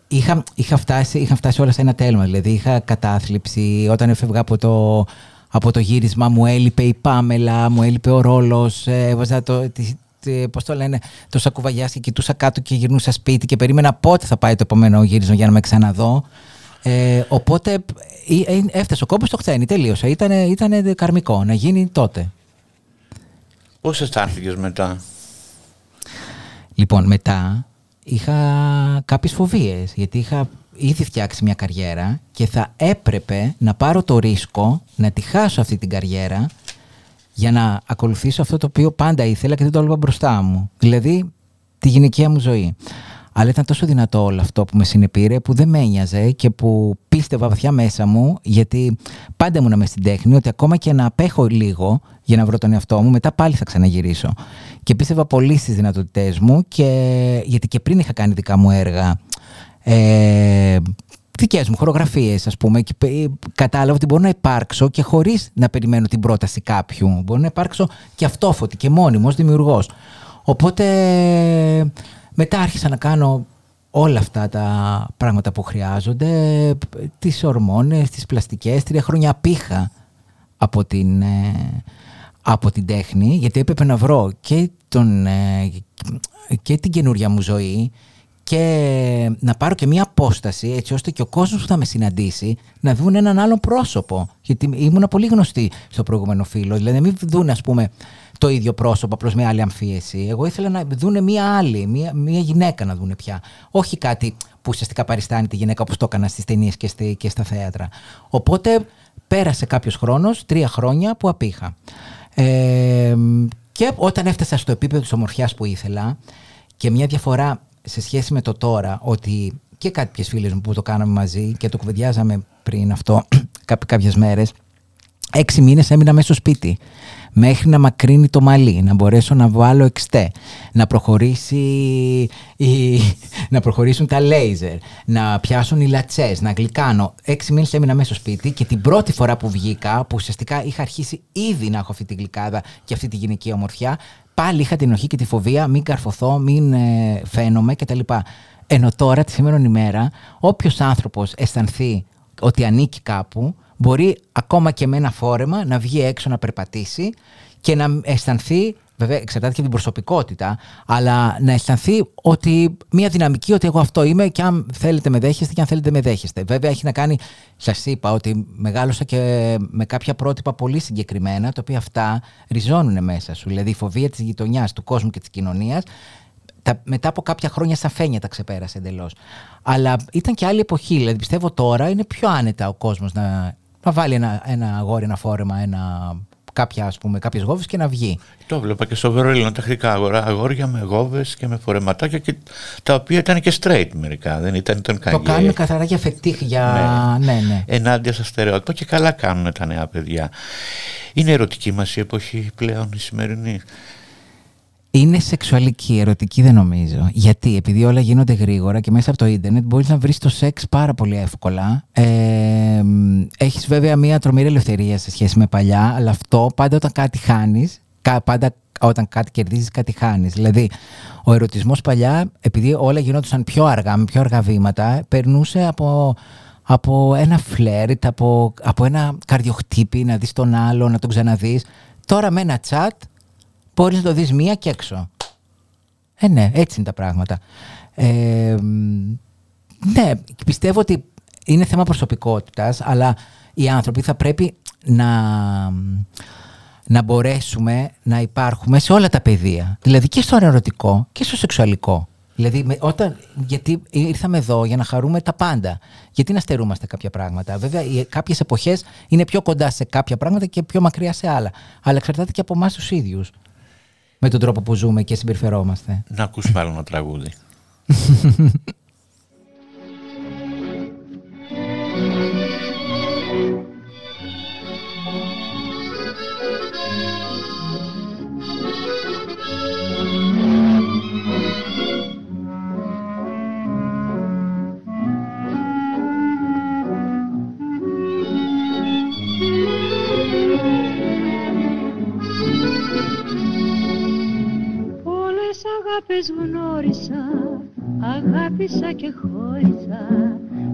Speaker 2: Είχα, είχα, φτάσει, είχα φτάσει όλα σε ένα τέλμα. Δηλαδή είχα κατάθλιψη. Όταν έφευγα από το, από το γύρισμα μου έλειπε η Πάμελα, μου έλειπε ο ρόλος. Ε, έβαζα το, πώς το λένε, το σακουβαγιάς και κοιτούσα κάτω και γυρνούσα σπίτι και περίμενα πότε θα πάει το επόμενο γύρισμα για να με ξαναδώ. Ε, οπότε ε, ε, έφτασε ο κόμπος στο χτένι, τελείωσε. Ήταν, ήταν καρμικό να γίνει τότε.
Speaker 3: Πώς αισθάνθηκες μετά;
Speaker 2: Λοιπόν, μετά είχα κάποιες φοβίες, γιατί είχα ήδη φτιάξει μια καριέρα και θα έπρεπε να πάρω το ρίσκο να τη χάσω αυτή την καριέρα για να ακολουθήσω αυτό το οποίο πάντα ήθελα και δεν το έλεγα μπροστά μου. Δηλαδή, τη γυναικεία μου ζωή. Αλλά ήταν τόσο δυνατό όλο αυτό που με συνεπήρε που δεν με ένοιαζε και που πίστευα βαθιά μέσα μου γιατί πάντα ήμουν μες στην τέχνη ότι ακόμα και να απέχω λίγο για να βρω τον εαυτό μου μετά πάλι θα ξαναγυρίσω. Και πίστευα πολύ στις δυνατότητές μου και γιατί και πριν είχα κάνει δικά μου έργα ε, δικές μου χορογραφίες, ας πούμε, και κατάλαβα ότι μπορώ να υπάρξω και χωρίς να περιμένω την πρόταση κάποιου. Μπορώ να υπάρξω και αυτόφωτη και μόνιμος δημιουργός. Οπότε μετά άρχισα να κάνω όλα αυτά τα πράγματα που χρειάζονται, τις ορμόνες, τις πλαστικές, τρία χρόνια πήχα από την, ε, από την τέχνη, γιατί έπρεπε να βρω και, τον, ε, και την καινούρια μου ζωή και να πάρω και μία απόσταση έτσι ώστε και ο κόσμος που θα με συναντήσει να δουν έναν άλλο πρόσωπο. Γιατί ήμουν πολύ γνωστή στο προηγούμενο φίλο. Δηλαδή, μην δουν, ας πούμε, το ίδιο πρόσωπο, απλώς με άλλη αμφίεση. Εγώ ήθελα να δούνε μία άλλη, μία, μία γυναίκα να δούνε πια. Όχι κάτι που ουσιαστικά παριστάνει τη γυναίκα όπως το έκανα στις ταινίες και, στη, και στα θέατρα. Οπότε πέρασε κάποιος χρόνος, τρία χρόνια που απήχα. Ε, και όταν έφτασα στο επίπεδο της ομορφιάς που ήθελα και μια διαφορά σε σχέση με το τώρα, ότι και κάποιες φίλες μου που το κάναμε μαζί και το κουβεντιάζαμε πριν αυτό κάποιες μέρες, έξι μήνες έμεινα μέσα στο σπίτι μέχρι να μακρύνει το μαλλί, να μπορέσω να βάλω εξτέ, να, προχωρήσει η... να προχωρήσουν τα λέιζερ, να πιάσουν οι λατσές, να γλυκάνω. Έξι μήνες έμεινα μέσα στο σπίτι και την πρώτη φορά που βγήκα, που ουσιαστικά είχα αρχίσει ήδη να έχω αυτή τη γλυκάδα και αυτή τη γυναική ομορφιά, πάλι είχα την οχή και τη φοβία, μην καρφωθώ, μην ε, φαίνομαι κτλ. Ενώ τώρα, τη σήμερα ημέρα, όποιος άνθρωπος αισθανθεί ότι ανήκει κάπου, μπορεί ακόμα και με ένα φόρεμα να βγει έξω να περπατήσει και να αισθανθεί, βέβαια εξαρτάται και την προσωπικότητα, αλλά να αισθανθεί ότι μια δυναμική ότι εγώ αυτό είμαι και αν θέλετε με δέχεστε και αν θέλετε με δέχεστε. Βέβαια έχει να κάνει, σας είπα ότι μεγάλωσα και με κάποια πρότυπα πολύ συγκεκριμένα, τα οποία αυτά ριζώνουν μέσα σου. Δηλαδή η φοβία της γειτονιάς, του κόσμου και της κοινωνίας μετά από κάποια χρόνια σαν φαίνια τα ξεπέρασε εντελώς. Αλλά ήταν και άλλη εποχή. Δηλαδή πιστεύω τώρα είναι πιο άνετα ο κόσμος να να βάλει ένα, ένα αγόρι, ένα φόρεμα, ένα, κάποια, ας πούμε, κάποιες γόβες και να βγει.
Speaker 3: Το βλέπα και στο Βερολίνο τακτικά αγορά, αγόρια με γόβες και με φορεματάκια και τα οποία ήταν και straight μερικά, δεν ήταν, ήταν
Speaker 2: Το κάνουν καθαρά για φετίχ, για... Ναι, ναι. ναι.
Speaker 3: Ενάντια στα στερεότυπα και καλά κάνουν τα νέα παιδιά. Είναι ερωτική μας η εποχή πλέον η σημερινή.
Speaker 2: Είναι σεξουαλική, ερωτική δεν νομίζω. Γιατί, επειδή όλα γίνονται γρήγορα και μέσα από το ίντερνετ μπορείς να βρεις το σεξ πάρα πολύ εύκολα. Ε, Έχεις βέβαια μια τρομερή ελευθερία σε σχέση με παλιά, αλλά αυτό πάντα όταν κάτι χάνεις, πάντα όταν κάτι κερδίζεις, κάτι χάνεις. Δηλαδή, ο ερωτισμός παλιά, επειδή όλα γινόντουσαν πιο αργά, με πιο αργά βήματα, περνούσε από, από ένα φλερτ, από, από ένα καρδιοχτύπη, να δεις τον άλλο, να τον ξαναδείς. Τώρα με ένα chat μπορείς να το δεις μία και έξω. Ε, ναι, έτσι είναι τα πράγματα. Ε, ναι, πιστεύω ότι είναι θέμα προσωπικότητας, αλλά οι άνθρωποι θα πρέπει να, να μπορέσουμε να υπάρχουμε σε όλα τα πεδία. Δηλαδή και στο ερωτικό και στο σεξουαλικό. Δηλαδή, όταν, γιατί ήρθαμε εδώ για να χαρούμε τα πάντα. Γιατί να στερούμαστε κάποια πράγματα. Βέβαια, κάποιες εποχές είναι πιο κοντά σε κάποια πράγματα και πιο μακριά σε άλλα. Αλλά εξαρτάται και από εμάς τους ίδιους. Με τον τρόπο που ζούμε και συμπεριφερόμαστε.
Speaker 3: Να ακούσουμε άλλο ένα τραγούδι.
Speaker 6: αγάπες γνώρισα, αγάπησα και χώρισα.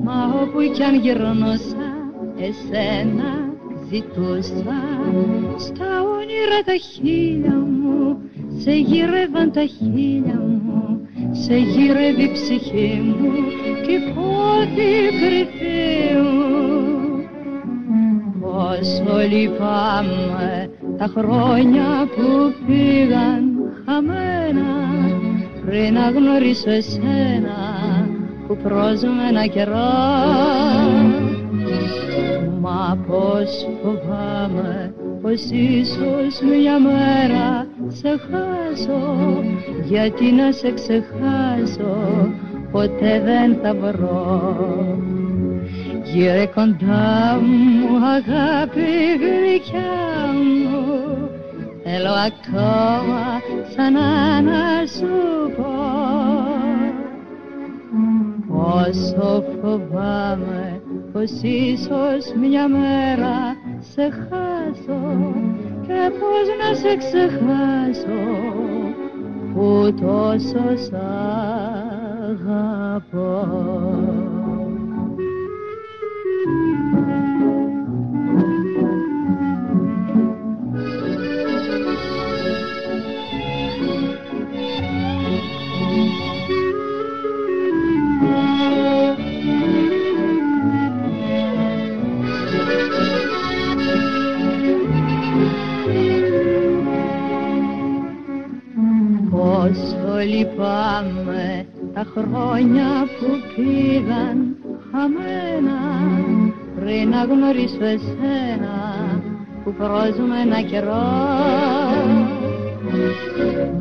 Speaker 6: Μα όπου κι αν γυρνώσα, εσένα ζητούσα. Στα όνειρα τα χείλια μου, σε γύρευαν τα χείλια μου. Σε γύρευε η ψυχή μου και η πότη κρυφή μου Πόσο λυπάμαι τα χρόνια που πήγαν χαμένα πριν να γνωρίσω εσένα που πρόσουμε ένα καιρό. Μα πως φοβάμαι πως ίσως μια μέρα σε χάσω. Γιατί να σε ξεχάσω ποτέ δεν θα βρω. Γύρε κοντά μου αγάπη γλυκιά μου Θέλω ακόμα ξανά να σου πω Πόσο φοβάμαι πως ίσως μια μέρα σε χάσω και πως να σε ξεχάσω που τόσο σ' αγαπώ λυπάμαι τα χρόνια που πήγαν χαμένα. Πριν να γνωρίσω εσένα που πρόζουμε ένα καιρό.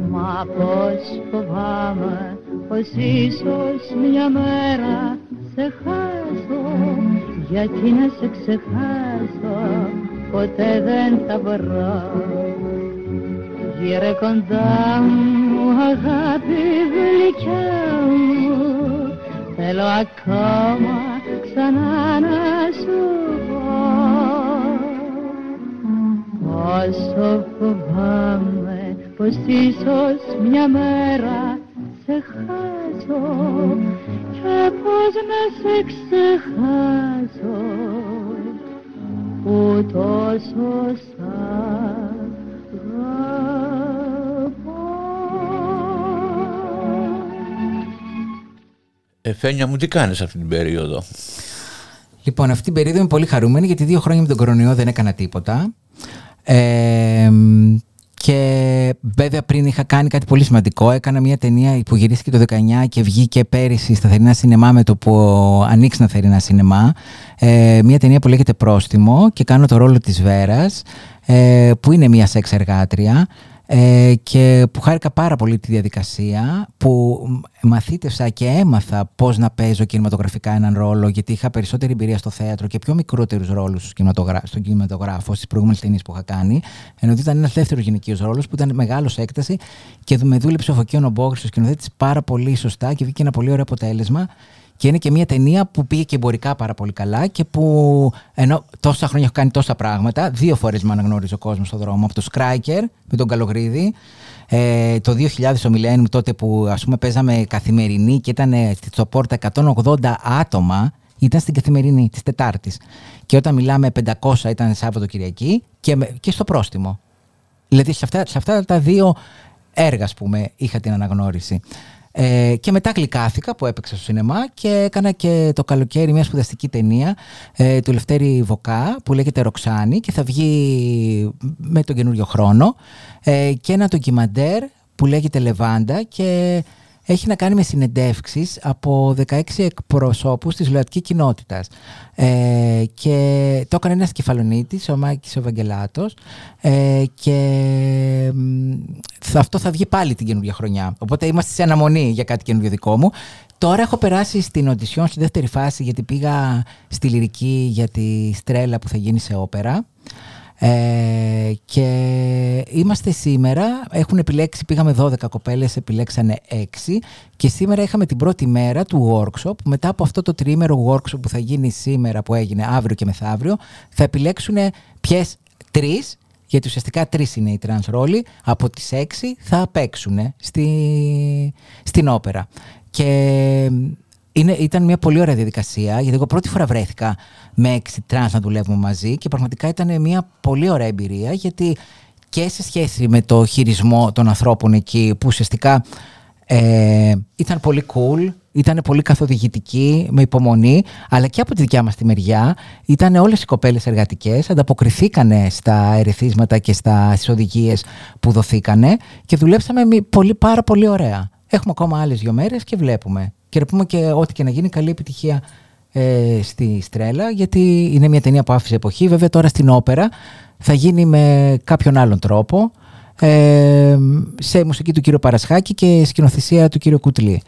Speaker 6: Μα πως φοβάμαι πως ίσως μια μέρα σε χάσω. Γιατί να σε ξεχάσω ποτέ δεν θα μπορώ Γύρε κοντά μου αγάπη γλυκιά μου Θέλω ακόμα ξανά να σου πω Πόσο φοβάμαι πως ίσως μια μέρα σε χάσω και πως να σε ξεχάσω που τόσο σ'
Speaker 3: Εφένια μου, τι κάνεις αυτή την περίοδο;
Speaker 2: Λοιπόν, αυτή την περίοδο είμαι πολύ χαρούμενη γιατί δύο χρόνια με τον κορονοϊό δεν έκανα τίποτα. Ε, και βέβαια πριν είχα κάνει κάτι πολύ σημαντικό. Έκανα μια ταινία που γυρίστηκε το 19 και βγήκε πέρυσι στα θερινά σινεμά με το που ανοίξαν θερινά σινεμά. Ε, μια ταινία που λέγεται Πρόστιμο και κάνω το ρόλο της Βέρας ε, που είναι μια σεξ εργάτρια ε, και που χάρηκα πάρα πολύ τη διαδικασία που μαθήτευσα και έμαθα πώς να παίζω κινηματογραφικά έναν ρόλο γιατί είχα περισσότερη εμπειρία στο θέατρο και πιο μικρότερους ρόλους στον κινηματογράφο στις προηγούμενες ταινίες που είχα κάνει ενώ ήταν ένας δεύτερος γυναικείος ρόλος που ήταν μεγάλος έκταση και με δούλεψε ο Φωκίων Ομπόγρης ο σκηνοθέτης πάρα πολύ σωστά και βγήκε ένα πολύ ωραίο αποτέλεσμα και είναι και μια ταινία που πήγε και εμπορικά πάρα πολύ καλά και που ενώ τόσα χρόνια έχω κάνει τόσα πράγματα, δύο φορές με αναγνώριζε ο κόσμος στον δρόμο. Από το Σκράικερ με τον Καλογρίδη, ε, το 2000 ο Μιλένιου τότε που ας πούμε παίζαμε καθημερινή και ήταν στο πόρτα 180 άτομα, ήταν στην καθημερινή της Τετάρτης. Και όταν μιλάμε 500 ήταν Σάββατο Κυριακή και, και στο πρόστιμο. Δηλαδή σε αυτά, σε αυτά τα δύο έργα, ας πούμε, είχα την αναγνώριση. Ε, και μετά γλυκάθηκα που έπαιξα στο σινεμά και έκανα και το καλοκαίρι μια σπουδαστική ταινία ε, του Λευτέρη Βοκά που λέγεται Ροξάνη και θα βγει με τον καινούριο χρόνο. Ε, και ένα ντοκιμαντέρ που λέγεται Λεβάντα και έχει να κάνει με συνεντεύξεις από 16 εκπροσώπους της ΛΟΑΤΚΙ κοινότητας. Ε, και το έκανε ένας κεφαλονίτης, ο Μάκης Ευαγγελάτος ε, και αυτό θα βγει πάλι την καινούργια χρονιά. Οπότε είμαστε σε αναμονή για κάτι καινούργιο δικό μου. Τώρα έχω περάσει στην οντισιόν στη δεύτερη φάση γιατί πήγα στη λυρική για τη στρέλα που θα γίνει σε όπερα. Ε, και είμαστε σήμερα, έχουν επιλέξει, πήγαμε 12 κοπέλες, επιλέξανε 6 και σήμερα είχαμε την πρώτη μέρα του workshop. Μετά από αυτό το τριήμερο workshop που θα γίνει σήμερα, που έγινε αύριο και μεθαύριο, θα επιλέξουν ποιες τρεις, γιατί ουσιαστικά τρεις είναι οι τρανς ρόλοι, από τις έξι θα παίξουν στη, στην όπερα. Και είναι, ήταν μια πολύ ωραία διαδικασία, γιατί εγώ πρώτη φορά βρέθηκα με έξι τρανς να δουλεύουμε μαζί και πραγματικά ήταν μια πολύ ωραία εμπειρία, γιατί και σε σχέση με το χειρισμό των ανθρώπων εκεί, που ουσιαστικά ε, ήταν πολύ cool, ήταν πολύ καθοδηγητική, με υπομονή, αλλά και από τη δικιά μας τη μεριά ήταν όλες οι κοπέλες εργατικές, ανταποκριθήκανε στα ερεθίσματα και στα, στις οδηγίες που δοθήκανε και δουλέψαμε πολύ, πάρα πολύ ωραία. Έχουμε ακόμα άλλες δύο μέρες και βλέπουμε. Και να πούμε και ό,τι και να γίνει καλή επιτυχία ε, στη Στρέλα, γιατί είναι μια ταινία που άφησε εποχή. Βέβαια τώρα στην όπερα θα γίνει με κάποιον άλλον τρόπο, ε, σε μουσική του κύριο Παρασχάκη και σκηνοθεσία του κύριου Κουτλή.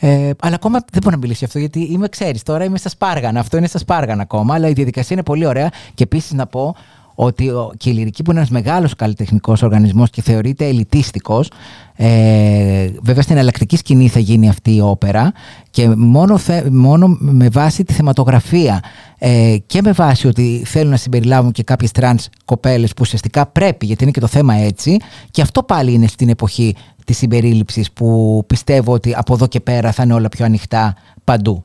Speaker 2: Ε, αλλά ακόμα δεν μπορώ να μιλήσω αυτό γιατί είμαι, ξέρεις, τώρα είμαι στα σπάργανα. Αυτό είναι στα σπάργανα ακόμα, αλλά η διαδικασία είναι πολύ ωραία. Και επίσης να πω ότι και η Λυρική που είναι ένας μεγάλος καλλιτεχνικός οργανισμός και θεωρείται ελιτίστικος, ε, βέβαια στην εναλλακτική σκηνή θα γίνει αυτή η όπερα και μόνο, μόνο με βάση τη θεματογραφία ε, και με βάση ότι θέλουν να συμπεριλάβουν και κάποιες τρανς κοπέλες που ουσιαστικά πρέπει γιατί είναι και το θέμα έτσι και αυτό πάλι είναι στην εποχή της συμπερίληψης που πιστεύω ότι από εδώ και πέρα θα είναι όλα πιο ανοιχτά παντού.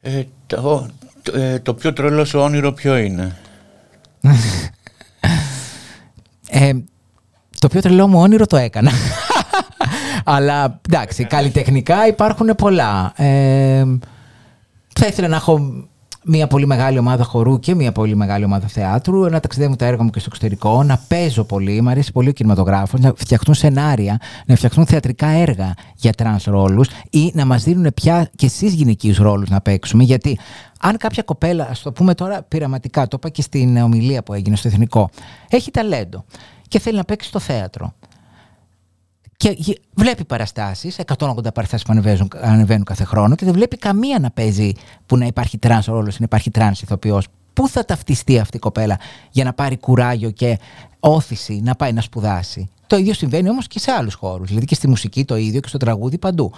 Speaker 3: Ε, το, ε, το πιο τρελό σου όνειρο ποιο είναι;
Speaker 2: ε, το πιο τρελό μου όνειρο το έκανα. Αλλά εντάξει, καλλιτεχνικά υπάρχουν πολλά. Ε, θα ήθελα να έχω μια πολύ μεγάλη ομάδα χορού και μια πολύ μεγάλη ομάδα θεάτρου, να ταξιδεύουν τα έργα μου και στο εξωτερικό, να παίζω πολύ, μου αρέσει πολύ ο κινηματογράφος, να φτιαχτούν σενάρια, να φτιαχτούν θεατρικά έργα για τρανς ρόλους ή να μας δίνουν πια και cis γυναικείους ρόλους να παίξουμε. Γιατί αν κάποια κοπέλα, ας το πούμε τώρα πειραματικά, το είπα και στην ομιλία που έγινε στο Εθνικό, έχει ταλέντο και θέλει να παίξει στο θέατρο και βλέπει παραστάσεις, 180 παραστάσεις που ανεβαίνουν, ανεβαίνουν κάθε χρόνο και δεν βλέπει καμία να παίζει που να υπάρχει τρανς ρόλος, να υπάρχει τρανς ηθοποιός. Πού θα ταυτιστεί αυτή η κοπέλα για να πάρει κουράγιο και ώθηση να πάει να σπουδάσει; Το ίδιο συμβαίνει όμως και σε άλλους χώρους. Δηλαδή και στη μουσική το ίδιο και στο τραγούδι παντού.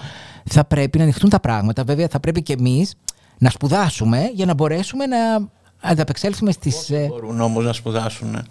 Speaker 2: Θα πρέπει να ανοιχτούν τα πράγματα. Βέβαια, θα πρέπει και εμείς να σπουδάσουμε για να μπορέσουμε να ανταπεξέλθουμε στις.
Speaker 3: Ε, μπορούν όμως να σπουδάσουν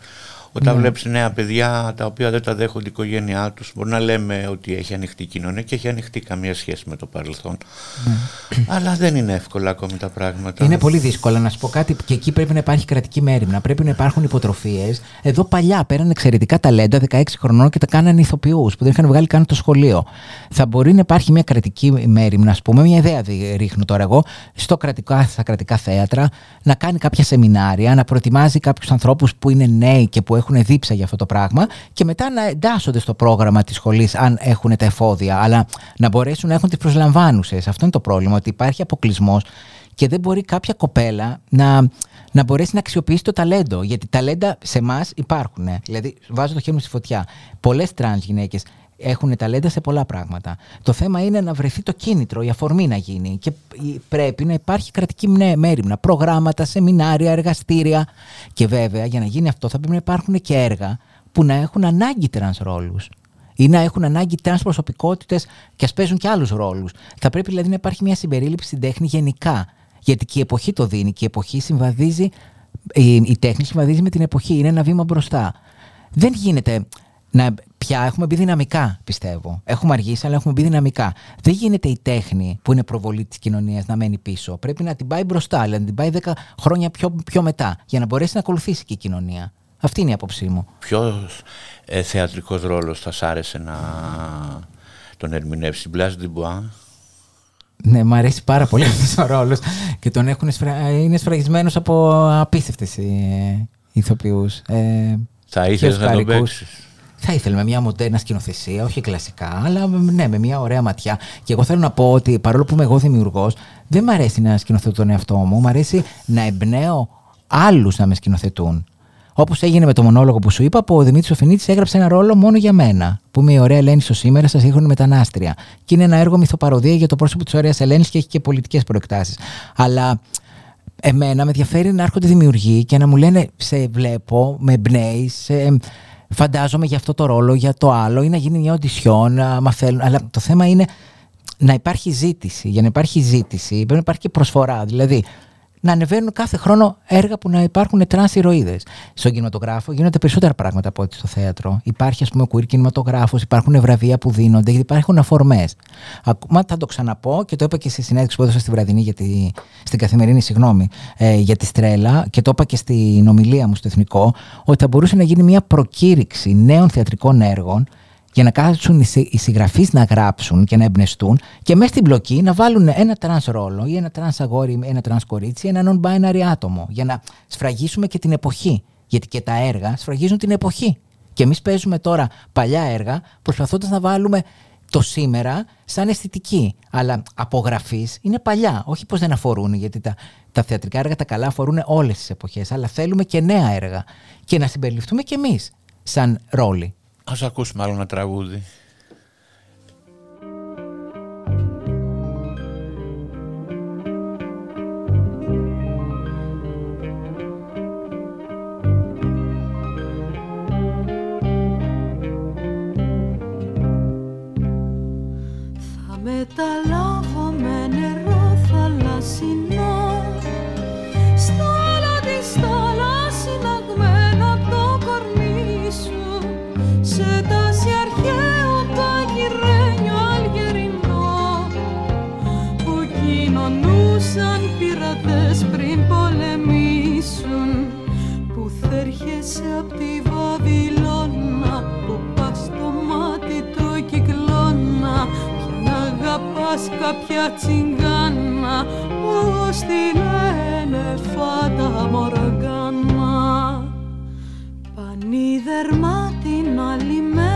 Speaker 3: όταν ναι. βλέπεις νέα παιδιά τα οποία δεν τα δέχονται η οικογένειά τους, μπορεί να λέμε ότι έχει ανοιχτή κοινωνία και έχει ανοιχτεί καμία σχέση με το παρελθόν. Ναι. Αλλά δεν είναι εύκολα ακόμη τα πράγματα.
Speaker 2: Είναι πολύ δύσκολα να σου πω κάτι και εκεί πρέπει να υπάρχει κρατική μέρημνα. Πρέπει να υπάρχουν υποτροφίες. Εδώ παλιά πέραν εξαιρετικά ταλέντα 16 χρονών και τα κάνανε ηθοποιούς που δεν είχαν βγάλει καν το σχολείο. Θα μπορεί να υπάρχει μια κρατική μέρημνα, ας πούμε, μια ιδέα ρίχνω τώρα εγώ, στο κρατικά, στα κρατικά θέατρα, να κάνει κάποια σεμινάρια, να προετοιμάζει κάποιους ανθρώπους που είναι νέοι και που έχουν δίψα για αυτό το πράγμα και μετά να εντάσσονται στο πρόγραμμα της σχολής αν έχουν τα εφόδια, αλλά να μπορέσουν να έχουν τις προσλαμβάνουσες. Αυτό είναι το πρόβλημα, ότι υπάρχει αποκλεισμός και δεν μπορεί κάποια κοπέλα να, να μπορέσει να αξιοποιήσει το ταλέντο. Γιατί ταλέντα σε εμάς υπάρχουν. Δηλαδή, βάζω το χέρι μου στη φωτιά. Πολλές τρανς γυναίκες έχουν ταλέντα σε πολλά πράγματα. Το θέμα είναι να βρεθεί το κίνητρο, η αφορμή να γίνει. Και πρέπει να υπάρχει κρατική μέριμνα, προγράμματα, σεμινάρια, εργαστήρια. Και βέβαια για να γίνει αυτό θα πρέπει να υπάρχουν και έργα που να έχουν ανάγκη τρανς ρόλους ή να έχουν ανάγκη τρανς προσωπικότητες και ας παίζουν και άλλους ρόλους. Θα πρέπει δηλαδή να υπάρχει μια συμπερίληψη στην τέχνη γενικά. Γιατί και η εποχή το δίνει και η εποχή συμβαδίζει, η, η τέχνη συμβαδίζει με την εποχή, είναι ένα βήμα μπροστά. Δεν γίνεται να πια έχουμε μπει δυναμικά, πιστεύω. Έχουμε αργήσει, αλλά έχουμε μπει δυναμικά. Δεν γίνεται η τέχνη που είναι προβολή της κοινωνίας να μένει πίσω. Πρέπει να την πάει μπροστά, δηλαδή να την πάει 10 χρόνια πιο, πιο μετά, για να μπορέσει να ακολουθήσει και η κοινωνία. Αυτή είναι η άποψή μου.
Speaker 3: Ποιος ε, θεατρικός ρόλος θα σ' άρεσε να τον ερμηνεύσει, Μπλάζ Διμπουά.
Speaker 2: Ναι, μου αρέσει πάρα πολύ αυτός ο ρόλος και τον έχουν σφρα... είναι σφραγισμένος από απίστευτες ηθοποιούς. Ε,
Speaker 3: θα ήθελες να τον παίξεις;
Speaker 2: Θα ήθελε με μια μοντέρνα σκηνοθεσία, όχι κλασικά, αλλά ναι, με μια ωραία ματιά. Και εγώ θέλω να πω ότι παρόλο που είμαι εγώ δημιουργός, δεν μου αρέσει να σκηνοθετώ τον εαυτό μου. Μου αρέσει να εμπνέω άλλους να με σκηνοθετούν. Όπως έγινε με το μονόλογο που σου είπα, που ο Δημήτρης Οφινίτη έγραψε ένα ρόλο μόνο για μένα. Που είμαι η ωραία Ελένη στο σήμερα, σα έχουν μετανάστρια. Και είναι ένα έργο μυθοπαροδία για το πρόσωπο της ωραίας Ελένης και έχει και πολιτικές προεκτάσεις. Αλλά εμένα με ενδιαφέρει να έρχονται δημιουργοί και να μου λένε Σε βλέπω, με εμπνέεις, φαντάζομαι για αυτό το ρόλο, για το άλλο, ή να γίνει μια οντισιόν, άμα θέλουν. Αλλά το θέμα είναι να υπάρχει ζήτηση. Για να υπάρχει ζήτηση πρέπει να υπάρχει και προσφορά. Δηλαδή, να ανεβαίνουν κάθε χρόνο έργα που να υπάρχουν τρανς ηρωίδες. Στον κινηματογράφο γίνονται περισσότερα πράγματα από ό,τι στο θέατρο. Υπάρχει, ας πούμε, queer κινηματογράφος, υπάρχουν βραβεία που δίνονται, υπάρχουν αφορμές. Ακόμα θα το ξαναπώ και το είπα και στη συνέντευξη που έδωσα στη βραδινή, για τη, στην Καθημερινή, συγγνώμη, ε, για τη Στρέλα και το είπα και στην ομιλία μου στο Εθνικό, ότι θα μπορούσε να γίνει μια προκήρυξη νέων θεατρικών έργων για να κάτσουν οι συγγραφείς να γράψουν και να εμπνευστούν και μέσα στην πλοκή να βάλουν ένα τρανς ρόλο ή ένα τρανς αγόρι, ένα τρανς κορίτσι, ένα non-binary άτομο για να σφραγίσουμε και την εποχή. Γιατί και τα έργα σφραγίζουν την εποχή. Και εμείς παίζουμε τώρα παλιά έργα προσπαθώντας να βάλουμε το σήμερα σαν αισθητική. Αλλά από γραφής είναι παλιά. Όχι πως δεν αφορούν, γιατί τα, τα θεατρικά έργα τα καλά αφορούν όλες τις εποχές. Αλλά θέλουμε και νέα έργα. Και να συμπεριληφθούμε κι εμείς σαν ρόλοι.
Speaker 3: Ας ακούσουμε άλλο ένα τραγούδι.
Speaker 7: Αγαπάς κάποια τσιγκάνα πως τη λένε φάτα μοργάνα. Πανίδερμα την αλυμένο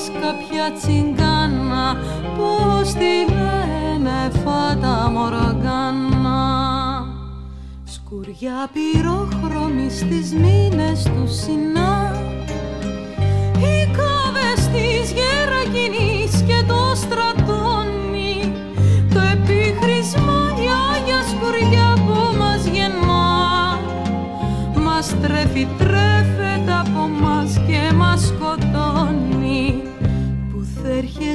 Speaker 7: αγαπάς κάποια τσιγκάνα πως τη λένε φάτα μοργάνα Σκουριά πυρόχρωμη στις μίνες του Σινά. Οι κάβες της Γερακινής και το Στρατόνι. Το επίχρισμα η Άγια σκουριά που μας γεννά. Μας τρέφει, τρέφεται από μας και μας σκοτώνει Που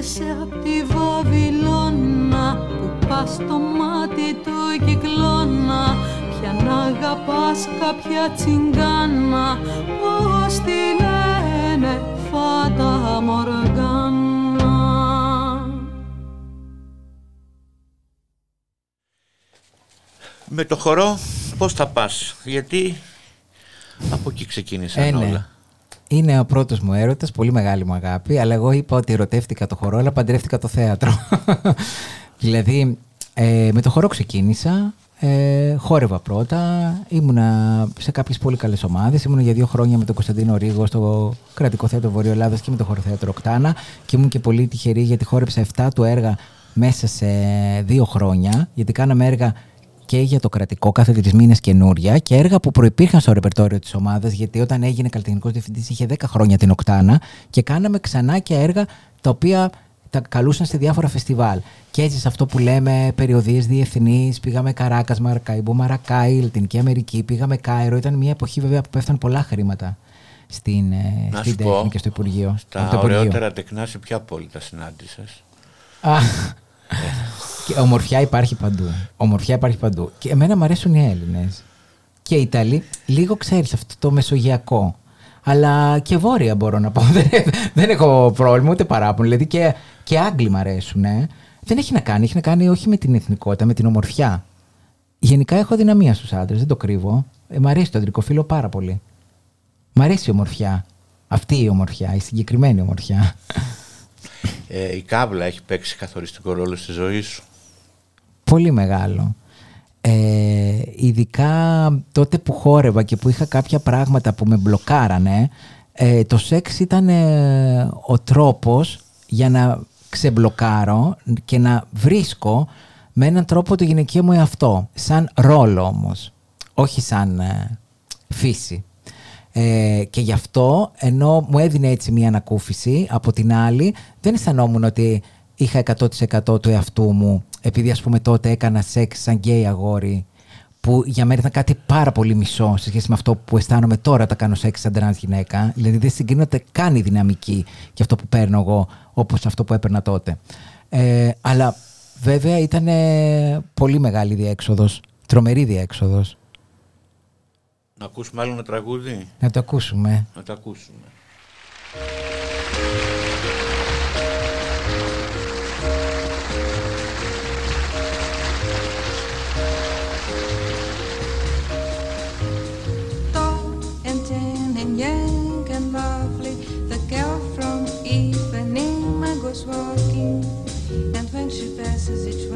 Speaker 7: θέρχεσαι απ' τη Βαβυλώνα Που πας στο μάτι του κυκλώνα Πια να αγαπάς κάποια τσιγκάνα Πώς τη λένε φάτα μοργάνα
Speaker 3: Με το χορό πώς θα πας, γιατί από εκεί ξεκίνησαν
Speaker 2: Ε, ναι.
Speaker 3: όλα.
Speaker 2: Είναι ο πρώτος μου έρωτας, πολύ μεγάλη μου αγάπη, αλλά εγώ είπα ότι ερωτεύτηκα το χορό, αλλά παντρεύτηκα το θέατρο. δηλαδή, ε, με το χορό ξεκίνησα, ε, χόρευα πρώτα, ήμουνα σε κάποιες πολύ καλές ομάδες, ήμουνα για δύο χρόνια με τον Κωνσταντίνο Ρίγο στο Κρατικό Θέατρο Βορείου Ελλάδας και με το Χωροθέατρο Οκτάνα και ήμουν και πολύ τυχερή γιατί χόρεψα 7 του έργα μέσα σε δύο χρόνια, γιατί κάναμε έργα και για το κρατικό κάθε τρει μήνες καινούρια και έργα που προπήρχαν στο ρεπερτόριο της ομάδας. Γιατί όταν έγινε καλλιτεχνικός διευθυντής είχε 10 χρόνια την Οκτάνα και κάναμε ξανά και έργα τα οποία τα καλούσαν σε διάφορα φεστιβάλ. Και έτσι σε αυτό που λέμε περιοδίες διεθνείς, πήγαμε Καράκας, Μαρακάιμπο, Μαρακάι, Λατινική Αμερική, πήγαμε Κάιρο. Ήταν μια εποχή βέβαια που πέφταν πολλά χρήματα στην, ε,
Speaker 3: Να
Speaker 2: στην
Speaker 3: σου
Speaker 2: τέχνη
Speaker 3: πω,
Speaker 2: και στο Υπουργείο.
Speaker 3: Στα
Speaker 2: Από το Υπουργείο.
Speaker 3: ωραιότερα τεκνά σε ποια πόλη τα συνάντησες;
Speaker 2: Α, και ομορφιά υπάρχει παντού. Ομορφιά υπάρχει παντού. Και εμένα μου αρέσουν οι Έλληνες. Και οι Ιταλοί, λίγο ξέρεις αυτό το μεσογειακό. Αλλά και βόρεια μπορώ να πω. Δεν, δεν έχω πρόβλημα, ούτε παράπονο. Δηλαδή και, και Άγγλοι μου αρέσουν. ε. Δεν έχει να κάνει. Έχει να κάνει όχι με την εθνικότητα, με την ομορφιά. Γενικά έχω δυναμία στους άντρες, δεν το κρύβω. Ε, μ' αρέσει το αντρικό φύλλο πάρα πολύ. Μ' αρέσει η ομορφιά. Αυτή η ομορφιά, η συγκεκριμένη ομορφιά.
Speaker 3: Ε, η κάβλα έχει παίξει καθοριστικό ρόλο στη ζωή σου.
Speaker 2: Πολύ μεγάλο. Ε, ειδικά τότε που χόρευα και που είχα κάποια πράγματα που με μπλοκάρανε, ε, το σεξ ήταν ε, ο τρόπος για να ξεμπλοκάρω και να βρίσκω με έναν τρόπο το γυναικείο μου εαυτό. Σαν ρόλο όμως, όχι σαν ε, φύση. Ε, και γι' αυτό, ενώ μου έδινε έτσι μια ανακούφιση, από την άλλη δεν αισθανόμουν ότι είχα 100% του εαυτού μου, επειδή ας πούμε τότε έκανα σεξ σαν γκέι αγόρι, που για μένα ήταν κάτι πάρα πολύ μισό σε σχέση με αυτό που αισθάνομαι τώρα όταν κάνω σεξ σαν τρανς γυναίκα. Δηλαδή δεν συγκρίνεται καν η δυναμική και αυτό που παίρνω εγώ όπως αυτό που έπαιρνα τότε. Ε, αλλά βέβαια ήταν ε, πολύ μεγάλη διέξοδος, τρομερή διέξοδος.
Speaker 3: Να ακούσουμε άλλο ένα τραγούδι;
Speaker 2: Να το ακούσουμε.
Speaker 3: Να το ακούσουμε.
Speaker 8: Young and lovely. The girl from Ipanema goes walking, and when she passes each one,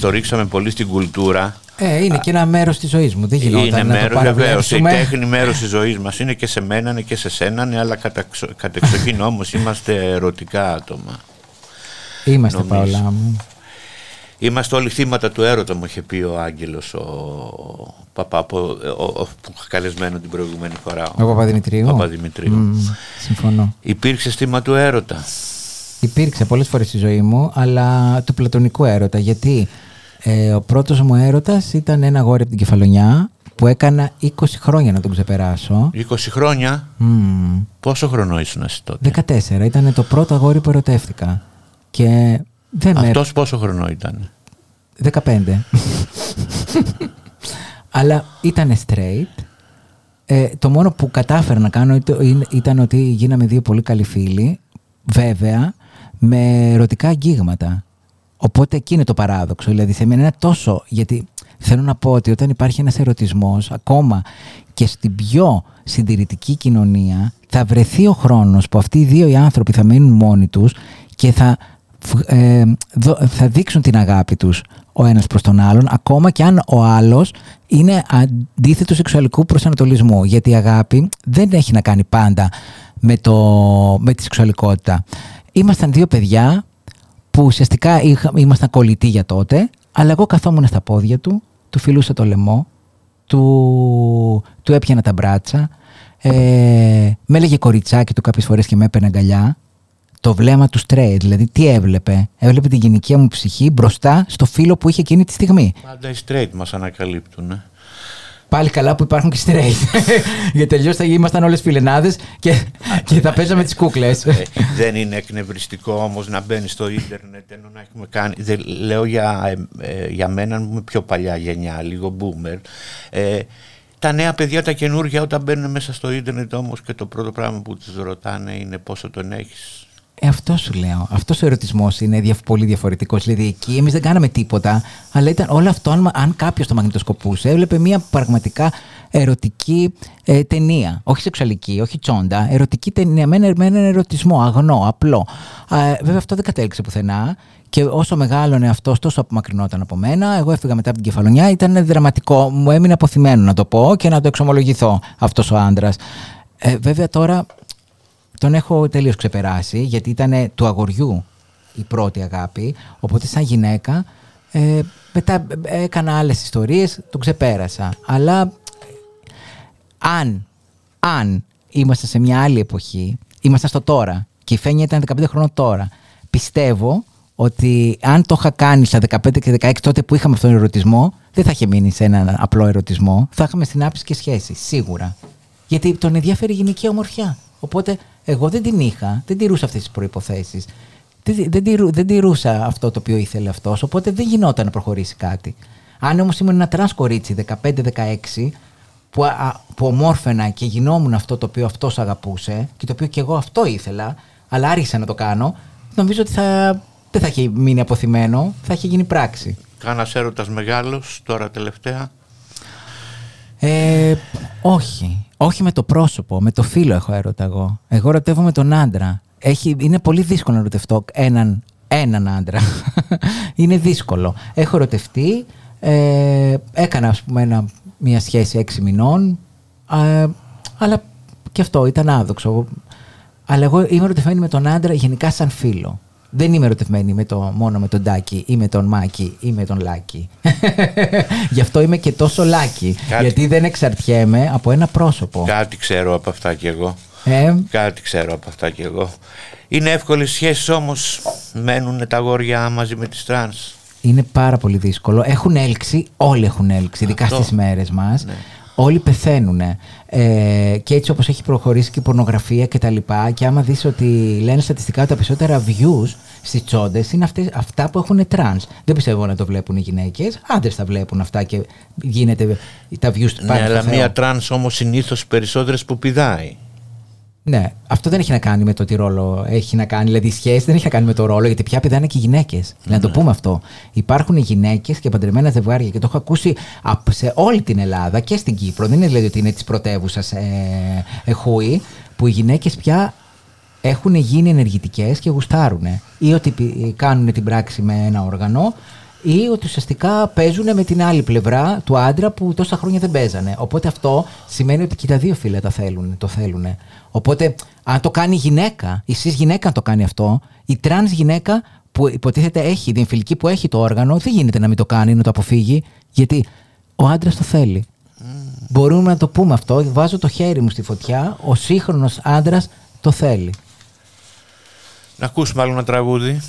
Speaker 3: το ρίξαμε πολύ στην κουλτούρα.
Speaker 2: Ε, είναι και ένα μέρος της ζωής μου. Δεν γινόταν
Speaker 3: Είναι
Speaker 2: να
Speaker 3: μέρος,
Speaker 2: το
Speaker 3: βεβαίως. Η
Speaker 2: παραβλέψουμε.
Speaker 3: τέχνη μέρος της ζωής μας είναι και σε μένα, είναι και σε σένα, είναι, αλλά κατ' κατεξοχήν όμως είμαστε ερωτικά άτομα.
Speaker 2: Είμαστε
Speaker 3: νομίζω.
Speaker 2: Παολά μου.
Speaker 3: Είμαστε όλοι θύματα του έρωτα, μου είχε πει ο Άγγελος ο Παπά, ο, ο, ο, που είχα καλεσμένο την προηγούμενη φορά.
Speaker 2: Ο Παπαδημητρίου.
Speaker 3: Παπαδημητρίου.
Speaker 2: Μμ, συμφωνώ.
Speaker 3: Υπήρξε θύμα του έρωτα.
Speaker 2: Υπήρξε πολλές φορές στη ζωή μου, αλλά του πλατωνικού έρωτα. Γιατί ε, ο πρώτος μου έρωτας ήταν ένα αγόρι από την Κεφαλονιά που έκανα 20 χρόνια να τον ξεπεράσω.
Speaker 3: 20 χρόνια;
Speaker 2: Μμμ,
Speaker 3: Πόσο χρονό ήσουν εσύ τότε;
Speaker 2: 14. Ήταν το πρώτο αγόρι που ερωτεύτηκα. Και δεν με...
Speaker 3: Αυτός πόσο χρονό ήταν;
Speaker 2: 15. Αλλά ήταν straight. Ε, το μόνο που κατάφερα να κάνω ήταν- ήταν ότι γίναμε δύο πολύ καλοί φίλοι. Βέβαια, με ερωτικά αγγίγματα. Οπότε εκεί είναι το παράδοξο. Δηλαδή, σε μένα είναι τόσο. Γιατί θέλω να πω ότι όταν υπάρχει ένας ερωτισμός, ακόμα και στην πιο συντηρητική κοινωνία, θα βρεθεί ο χρόνος που αυτοί οι δύο οι άνθρωποι θα μείνουν μόνοι τους και θα, φ- ε, δω- θα δείξουν την αγάπη τους ο ένας προς τον άλλον, ακόμα και αν ο άλλος είναι αντίθετος σεξουαλικού προσανατολισμού. Γιατί η αγάπη δεν έχει να κάνει πάντα με, το, με τη σεξουαλικότητα. Ήμασταν δύο παιδιά που ουσιαστικά είχα, ήμασταν κολλητοί για τότε, αλλά εγώ καθόμουν στα πόδια του, του φιλούσα το λαιμό, του, του έπιανα τα μπράτσα, ε, με έλεγε κοριτσάκι του κάποιες φορές και με έπαιρνε αγκαλιά. Το βλέμμα του straight, δηλαδή τι έβλεπε. Έβλεπε την γυναικεία μου ψυχή μπροστά στο φίλο που είχε εκείνη τη στιγμή.
Speaker 3: Πάντα οι straight μας ανακαλύπτουν. ε.
Speaker 2: Πάλι καλά που υπάρχουν και straight. Γιατί τελειώς θα ήμασταν όλες φιλενάδες και, και θα παίζαμε τις κούκλες.
Speaker 3: Ε, δεν είναι εκνευριστικό όμως να μπαίνει στο ίντερνετ ενώ να έχουμε κάνει. Δεν, λέω για, ε, ε, για μένα που είμαι πιο παλιά γενιά, λίγο boomer. Ε, τα νέα παιδιά, τα καινούργια, όταν μπαίνουν μέσα στο ίντερνετ όμως και το πρώτο πράγμα που τους ρωτάνε είναι πόσο τον έχεις.
Speaker 2: Ε, αυτό σου λέω. Αυτός ο ερωτισμός είναι δια- πολύ διαφορετικός. Δηλαδή εκεί εμείς δεν κάναμε τίποτα, αλλά ήταν όλο αυτό. Αν, αν κάποιος το μαγνητοσκοπούσε, έβλεπε μια πραγματικά ερωτική ε, ταινία. Όχι σεξουαλική, όχι τσόντα. Ερωτική ταινία με, ένα- με έναν ερωτισμό, αγνό, απλό. Α, ε, βέβαια αυτό δεν κατέληξε πουθενά. Και όσο μεγάλωνε αυτός, τόσο απομακρυνόταν από μένα. Εγώ έφυγα μετά από την κεφαλονιά. Ήταν δραματικό. Μου έμεινε αποθυμένο να το πω και να το εξομολογηθώ αυτός ο άντρας. Ε, βέβαια τώρα τον έχω τελείως ξεπεράσει γιατί ήταν του αγοριού η πρώτη αγάπη. Οπότε σαν γυναίκα ε, μετά έκανα άλλες ιστορίες τον ξεπέρασα. Αλλά ε, αν αν είμαστε σε μια άλλη εποχή είμαστε στο τώρα και η Φένια ήταν 15 χρόνων τώρα πιστεύω ότι αν το είχα κάνει στα 15 και 16 τότε που είχαμε αυτόν τον ερωτισμό δεν θα είχε μείνει σε έναν απλό ερωτισμό. Θα είχαμε συνάψεις και σχέση σίγουρα. Γιατί τον ενδιαφέρει η γυναική ομορφιά. Οπότε εγώ δεν την είχα, δεν τηρούσα αυτές τις προϋποθέσεις. Δεν, δεν, τηρού- δεν τηρούσα αυτό το οποίο ήθελε αυτός, οπότε δεν γινόταν να προχωρήσει κάτι. Αν όμως ήμουν ένα τρανς κορίτσι 15-16, που, α, που ομόρφαινα και γινόμουν αυτό το οποίο αυτός αγαπούσε και το οποίο και εγώ αυτό ήθελα, αλλά άρχισα να το κάνω, νομίζω ότι θα, δεν θα είχε μείνει απωθημένο, θα είχε γίνει πράξη.
Speaker 3: Κάνας έρωτας μεγάλος τώρα τελευταία.
Speaker 2: Ε, όχι. Όχι με το πρόσωπο, με το φίλο έχω έρωτα εγώ. Εγώ ερωτεύω με τον άντρα. Έχει, είναι πολύ δύσκολο να ερωτευτώ έναν, έναν άντρα. είναι δύσκολο. Έχω ερωτευτεί, ε, έκανα ας πούμε ένα, μια σχέση έξι μηνών, ε, αλλά και αυτό ήταν άδοξο. Αλλά εγώ είμαι ερωτευμένη με τον άντρα γενικά σαν φίλο. Δεν είμαι ερωτευμένη με το, μόνο με τον Τάκη ή με τον Μάκη ή με τον Λάκη. Γι' αυτό είμαι και τόσο lucky.
Speaker 3: Κάτι-
Speaker 2: Γιατί δεν εξαρτιέμαι από ένα πρόσωπο.
Speaker 3: Κάτι ξέρω από αυτά κι εγώ.
Speaker 2: Ε,
Speaker 3: Κάτι ξέρω από αυτά κι εγώ. Είναι εύκολες σχέσεις όμως. Μένουν τα αγόρια μαζί με τις τρανς.
Speaker 2: είναι πάρα πολύ δύσκολο. Έχουν έλξεις, όλοι έχουν έλξεις, ειδικά
Speaker 3: Αυτό.
Speaker 2: στις μέρες μας.
Speaker 3: Ναι.
Speaker 2: Όλοι πεθαίνουν. Ε, και έτσι όπως έχει προχωρήσει και η πορνογραφία και τα λοιπά και άμα δεις ότι λένε στατιστικά ότι τα περισσότερα views στις τσόντες είναι αυτές, αυτά που έχουν τρανς. Δεν πιστεύω να το βλέπουν οι γυναίκες. Άντρες τα βλέπουν αυτά και γίνεται τα views
Speaker 3: Ναι,
Speaker 2: πάνε στο
Speaker 3: αλλά
Speaker 2: Θεό.
Speaker 3: μία τρανς όμως συνήθως περισσότερες που πηδάει.
Speaker 2: Ναι, αυτό δεν έχει να κάνει με το τι ρόλο έχει να κάνει. Δηλαδή, η σχέση δεν έχει να κάνει με το ρόλο, γιατί πια πηδάνε και γυναίκες. Να
Speaker 3: Ναι.
Speaker 2: το πούμε αυτό. Υπάρχουν γυναίκες και παντρεμένα ζευγάρια και το έχω ακούσει απ- σε όλη την Ελλάδα και στην Κύπρο. Δεν είναι δηλαδή ότι είναι της πρωτεύουσας ε, χούι, που οι γυναίκες πια έχουν γίνει ενεργητικές και γουστάρουν. Ή ότι πι- κάνουν την πράξη με ένα όργανο, ή ότι ουσιαστικά παίζουν με την άλλη πλευρά του άντρα που τόσα χρόνια δεν παίζανε. Οπότε αυτό σημαίνει ότι και τα δύο φύλα τα θέλουν, το θέλουν. Οπότε, αν το κάνει γυναίκα, η cis γυναίκα αν το κάνει αυτό, η τρανς γυναίκα που υποτίθεται έχει, η διεμφυλική που έχει το όργανο, δεν γίνεται να μην το κάνει, να το αποφύγει, γιατί ο άντρας το θέλει. Μπορούμε να το πούμε αυτό. Βάζω το χέρι μου στη φωτιά. Ο σύγχρονος άντρας το θέλει.
Speaker 3: Να ακούσουμε άλλο ένα τραγούδι.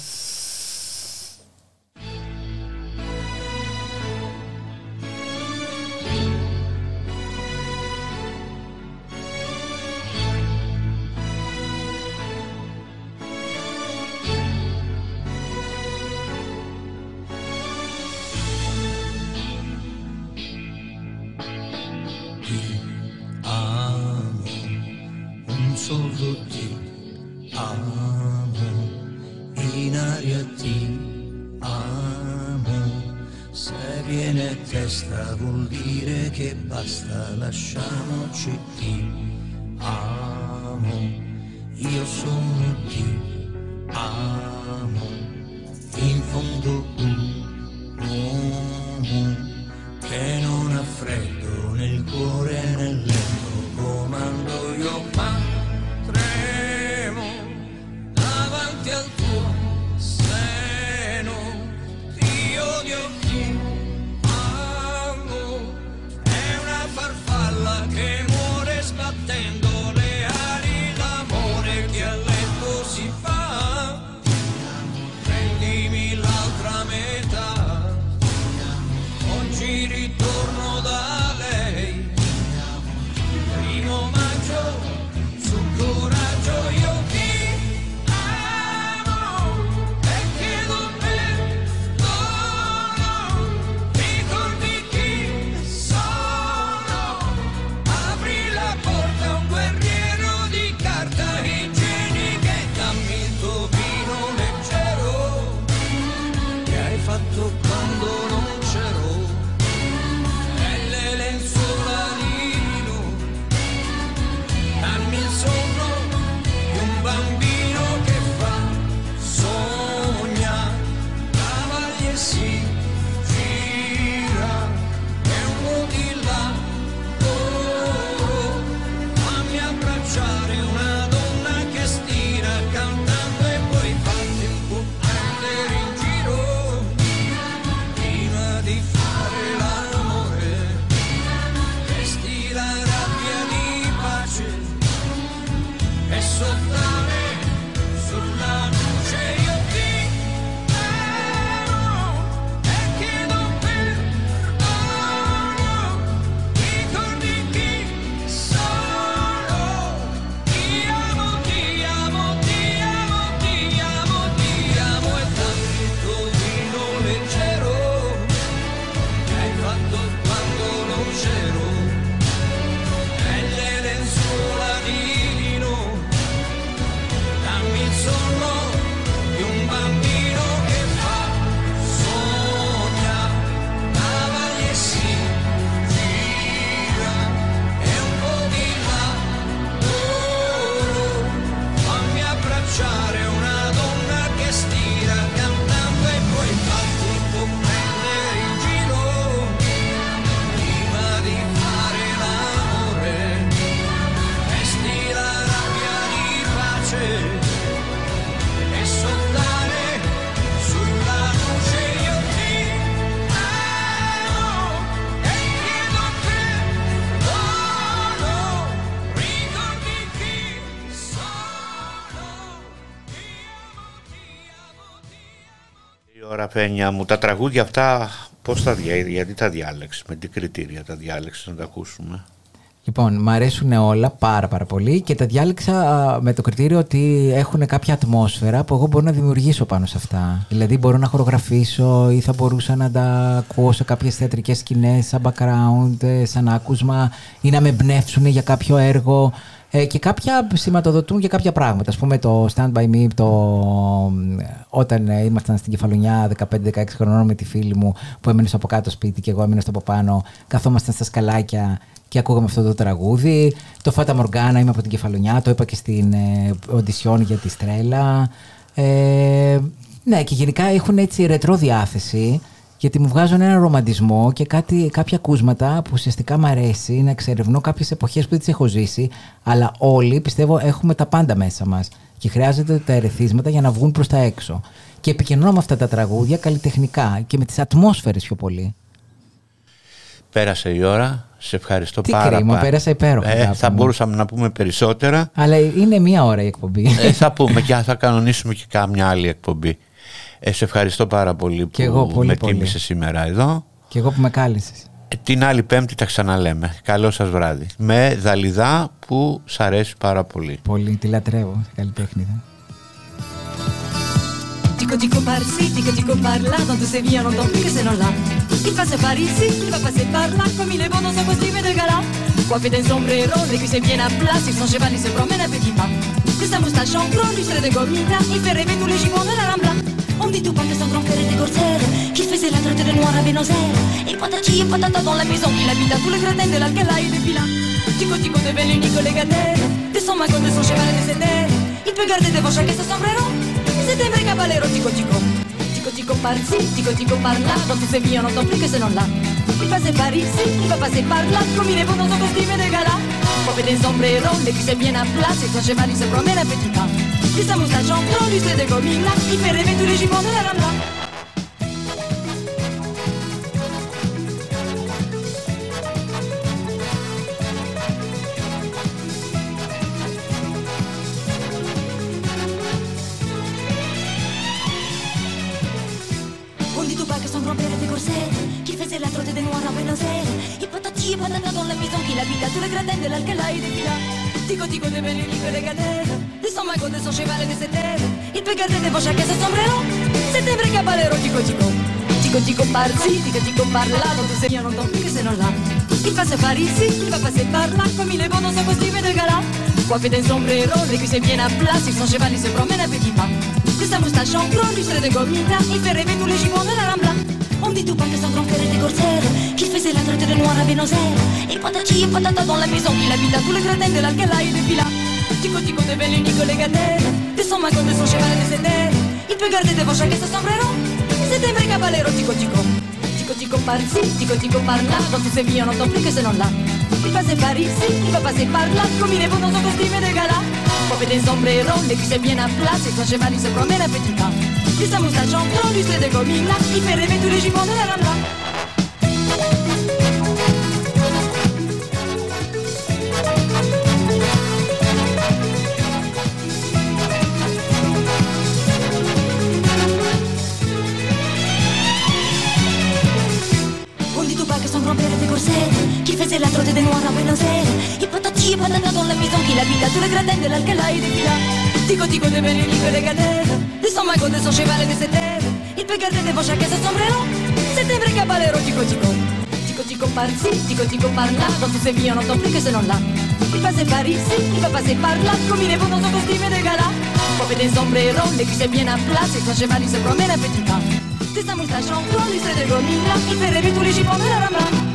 Speaker 9: Amo
Speaker 3: Η ώρα Φένια μου, τα τραγούδια αυτά πώς τα δια, γιατί τα διάλεξες, με τι κριτήρια τα διάλεξες να τα ακούσουμε;
Speaker 2: Λοιπόν, μ' αρέσουν όλα πάρα πάρα πολύ και τα διάλεξα α, με το κριτήριο ότι έχουν κάποια ατμόσφαιρα που εγώ μπορώ να δημιουργήσω πάνω σε αυτά. Δηλαδή μπορώ να χορογραφήσω ή θα μπορούσα να τα ακούω σε κάποιες θεατρικές σκηνές σαν background, ε, σαν άκουσμα ή να με εμπνεύσουν για κάποιο έργο ε, και κάποια σηματοδοτούν για κάποια πράγματα. Ας πούμε το Stand By Me, το, όταν ε, ήμασταν στην Κεφαλονιά 15-16 χρονών με τη φίλη μου που έμενε στο από κάτω σπίτι και εγώ έμενα στο από πάνω, καθόμασταν στα σκαλάκια και ακούγαμε αυτό το τραγούδι. Το Φάτα Μοργάνα, είμαι από την Κεφαλονιά, το είπα και στην ε, οντισιόν για τη Στρέλα. Ε, ναι, και γενικά έχουν έτσι ρετρό διάθεση, γιατί μου βγάζουν ένα ρομαντισμό και κάτι, κάποια ακούσματα που ουσιαστικά μου αρέσει να εξερευνώ κάποιες εποχές που δεν τις έχω ζήσει, αλλά όλοι πιστεύω έχουμε τα πάντα μέσα μας και χρειάζεται τα ερεθίσματα για να βγουν προς τα έξω. Και επικοινωνώ με αυτά τα τραγούδια καλλιτεχνικά και με τις ατμόσφαιρες πιο πολύ.
Speaker 3: Πέρασε η ώρα. Σε ευχαριστώ
Speaker 2: Τι
Speaker 3: πάρα
Speaker 2: κρίμα,
Speaker 3: πάρα.
Speaker 2: πέρασε υπέροχα,
Speaker 3: Ε,
Speaker 2: αγάπη
Speaker 3: θα
Speaker 2: μου.
Speaker 3: μπορούσαμε να πούμε περισσότερα.
Speaker 2: Αλλά είναι μία ώρα η εκπομπή.
Speaker 3: Ε, θα πούμε και θα κανονίσουμε και κάμια άλλη εκπομπή. Ε, σε ευχαριστώ πάρα πολύ που
Speaker 2: Και εγώ πολύ,
Speaker 3: με
Speaker 2: πολύ.
Speaker 3: τίμησε σήμερα εδώ.
Speaker 2: και εγώ που με κάλεσες.
Speaker 3: Ε, Την άλλη πέμπτη τα ξαναλέμε. Καλό σας βράδυ. Με Δαλιδά που σ' αρέσει πάρα πολύ.
Speaker 2: Πολύ, τη λατρεύω σε καλλιτέχνη.
Speaker 10: Tico tico par-ci, tico tico par-là, dans tous ces vies on n'entend plus que ces noms-là. Il passe par ici, il va passer par là, comme il est bon dans son costume de gala. Coiffé d'un sombrero, les cuisses bien à plat, sur son cheval il se promène à petits pas. De sa moustache en gros, lui serait de gomina, il fait rêver tous les gibbons de la Rambla. On dit tout pas que son grand père était corsaire, qu'il faisait la traite de noir à Buenos Aires? Et patati et patata dans la maison qu'il habite à tous les gradins de l'Alcala et des Pilas. Tico tico devient l'unique légataire, de son magot, de son cheval et de ses terres. Il peut garder devant chaque son sombrero, c'est un vrai cavallero, tico tico. Tico tico par-ci, tico tico par-là, dans tous ces vies on n'entend plus que ce nom-là. Il passe par ici, il va passer par là, comme il est bon dans son costume de gala. Coiffé d'un sombrero, les cuisses bien à plat, et son cheval il se promène à petit pas. De sa moustache en gros, lui c'est de gomina, il fait rêver tous les gibbons de la Rambla. laine dell'alcalaide di là. Dico, dico di benedico le cadere son mago, di son scevale, di setere Il peccatete voce dico Dico, dico par si, dico, dico par là. Tanto se io non t'ho che se non là. Il passe par ici, il va passer par là Comme il est bon dans son costume de gala Coiffé d'un sombrero, les cuisses bien à plat Si son cheval, il se promène à petit pas De sa moustache en gros, lui serait de gomita. Il fait rêver tous les gibbons de la rambla. On dit tout pas que son grand-père était corsaire, qu'il faisait la traite de noir à Aires. Et patati et patata dans la maison qu'il habite à tous les gradins de l'Alcala et des Pilas. Tico tico devient l'unique légataire, de son magot, de son cheval et de ses terres. Il peut garder devant chacun son sombrero, c'est un vrai cavallero, tico tico. Tico tico par-ci, tico tico par-là, dans tous ces vies on n'entend plus que ce nom-là. Il passe par ici, il va passer par là, comme il est bon dans son costume de gala. Coiffé d'un sombrero, les cuisses bien à plat, et son cheval il se promène à petit pas. De sa moustache en lui c'est de gomina, il fait rêver tous les gibbons de la Rambla. Faisait la trotte des noirs à Buenos Aires. Et patati et patata dans la maison qu'il habite à tous les gradins de l'Alcala et des Pilas. Tico tico devient l'unique légataire, de son magot, de son cheval et de ses. Il peut garder devant chacun son sombrero, c'est un vrai cavallero, tico tico. Tico tico par-ci, tico tico par-là, dans tous ces vies on n'entend plus que ce nom-là. Il passe par ici, il va passer par là, comme il est bon dans son costume de gala. Coiffé d'un sombrero, les cuisses bien à plat, et son cheval il se promène à petit pas. De sa moustache en gros, lui c'est de gomina, il fait rêver tous les gibbons de la Rambla.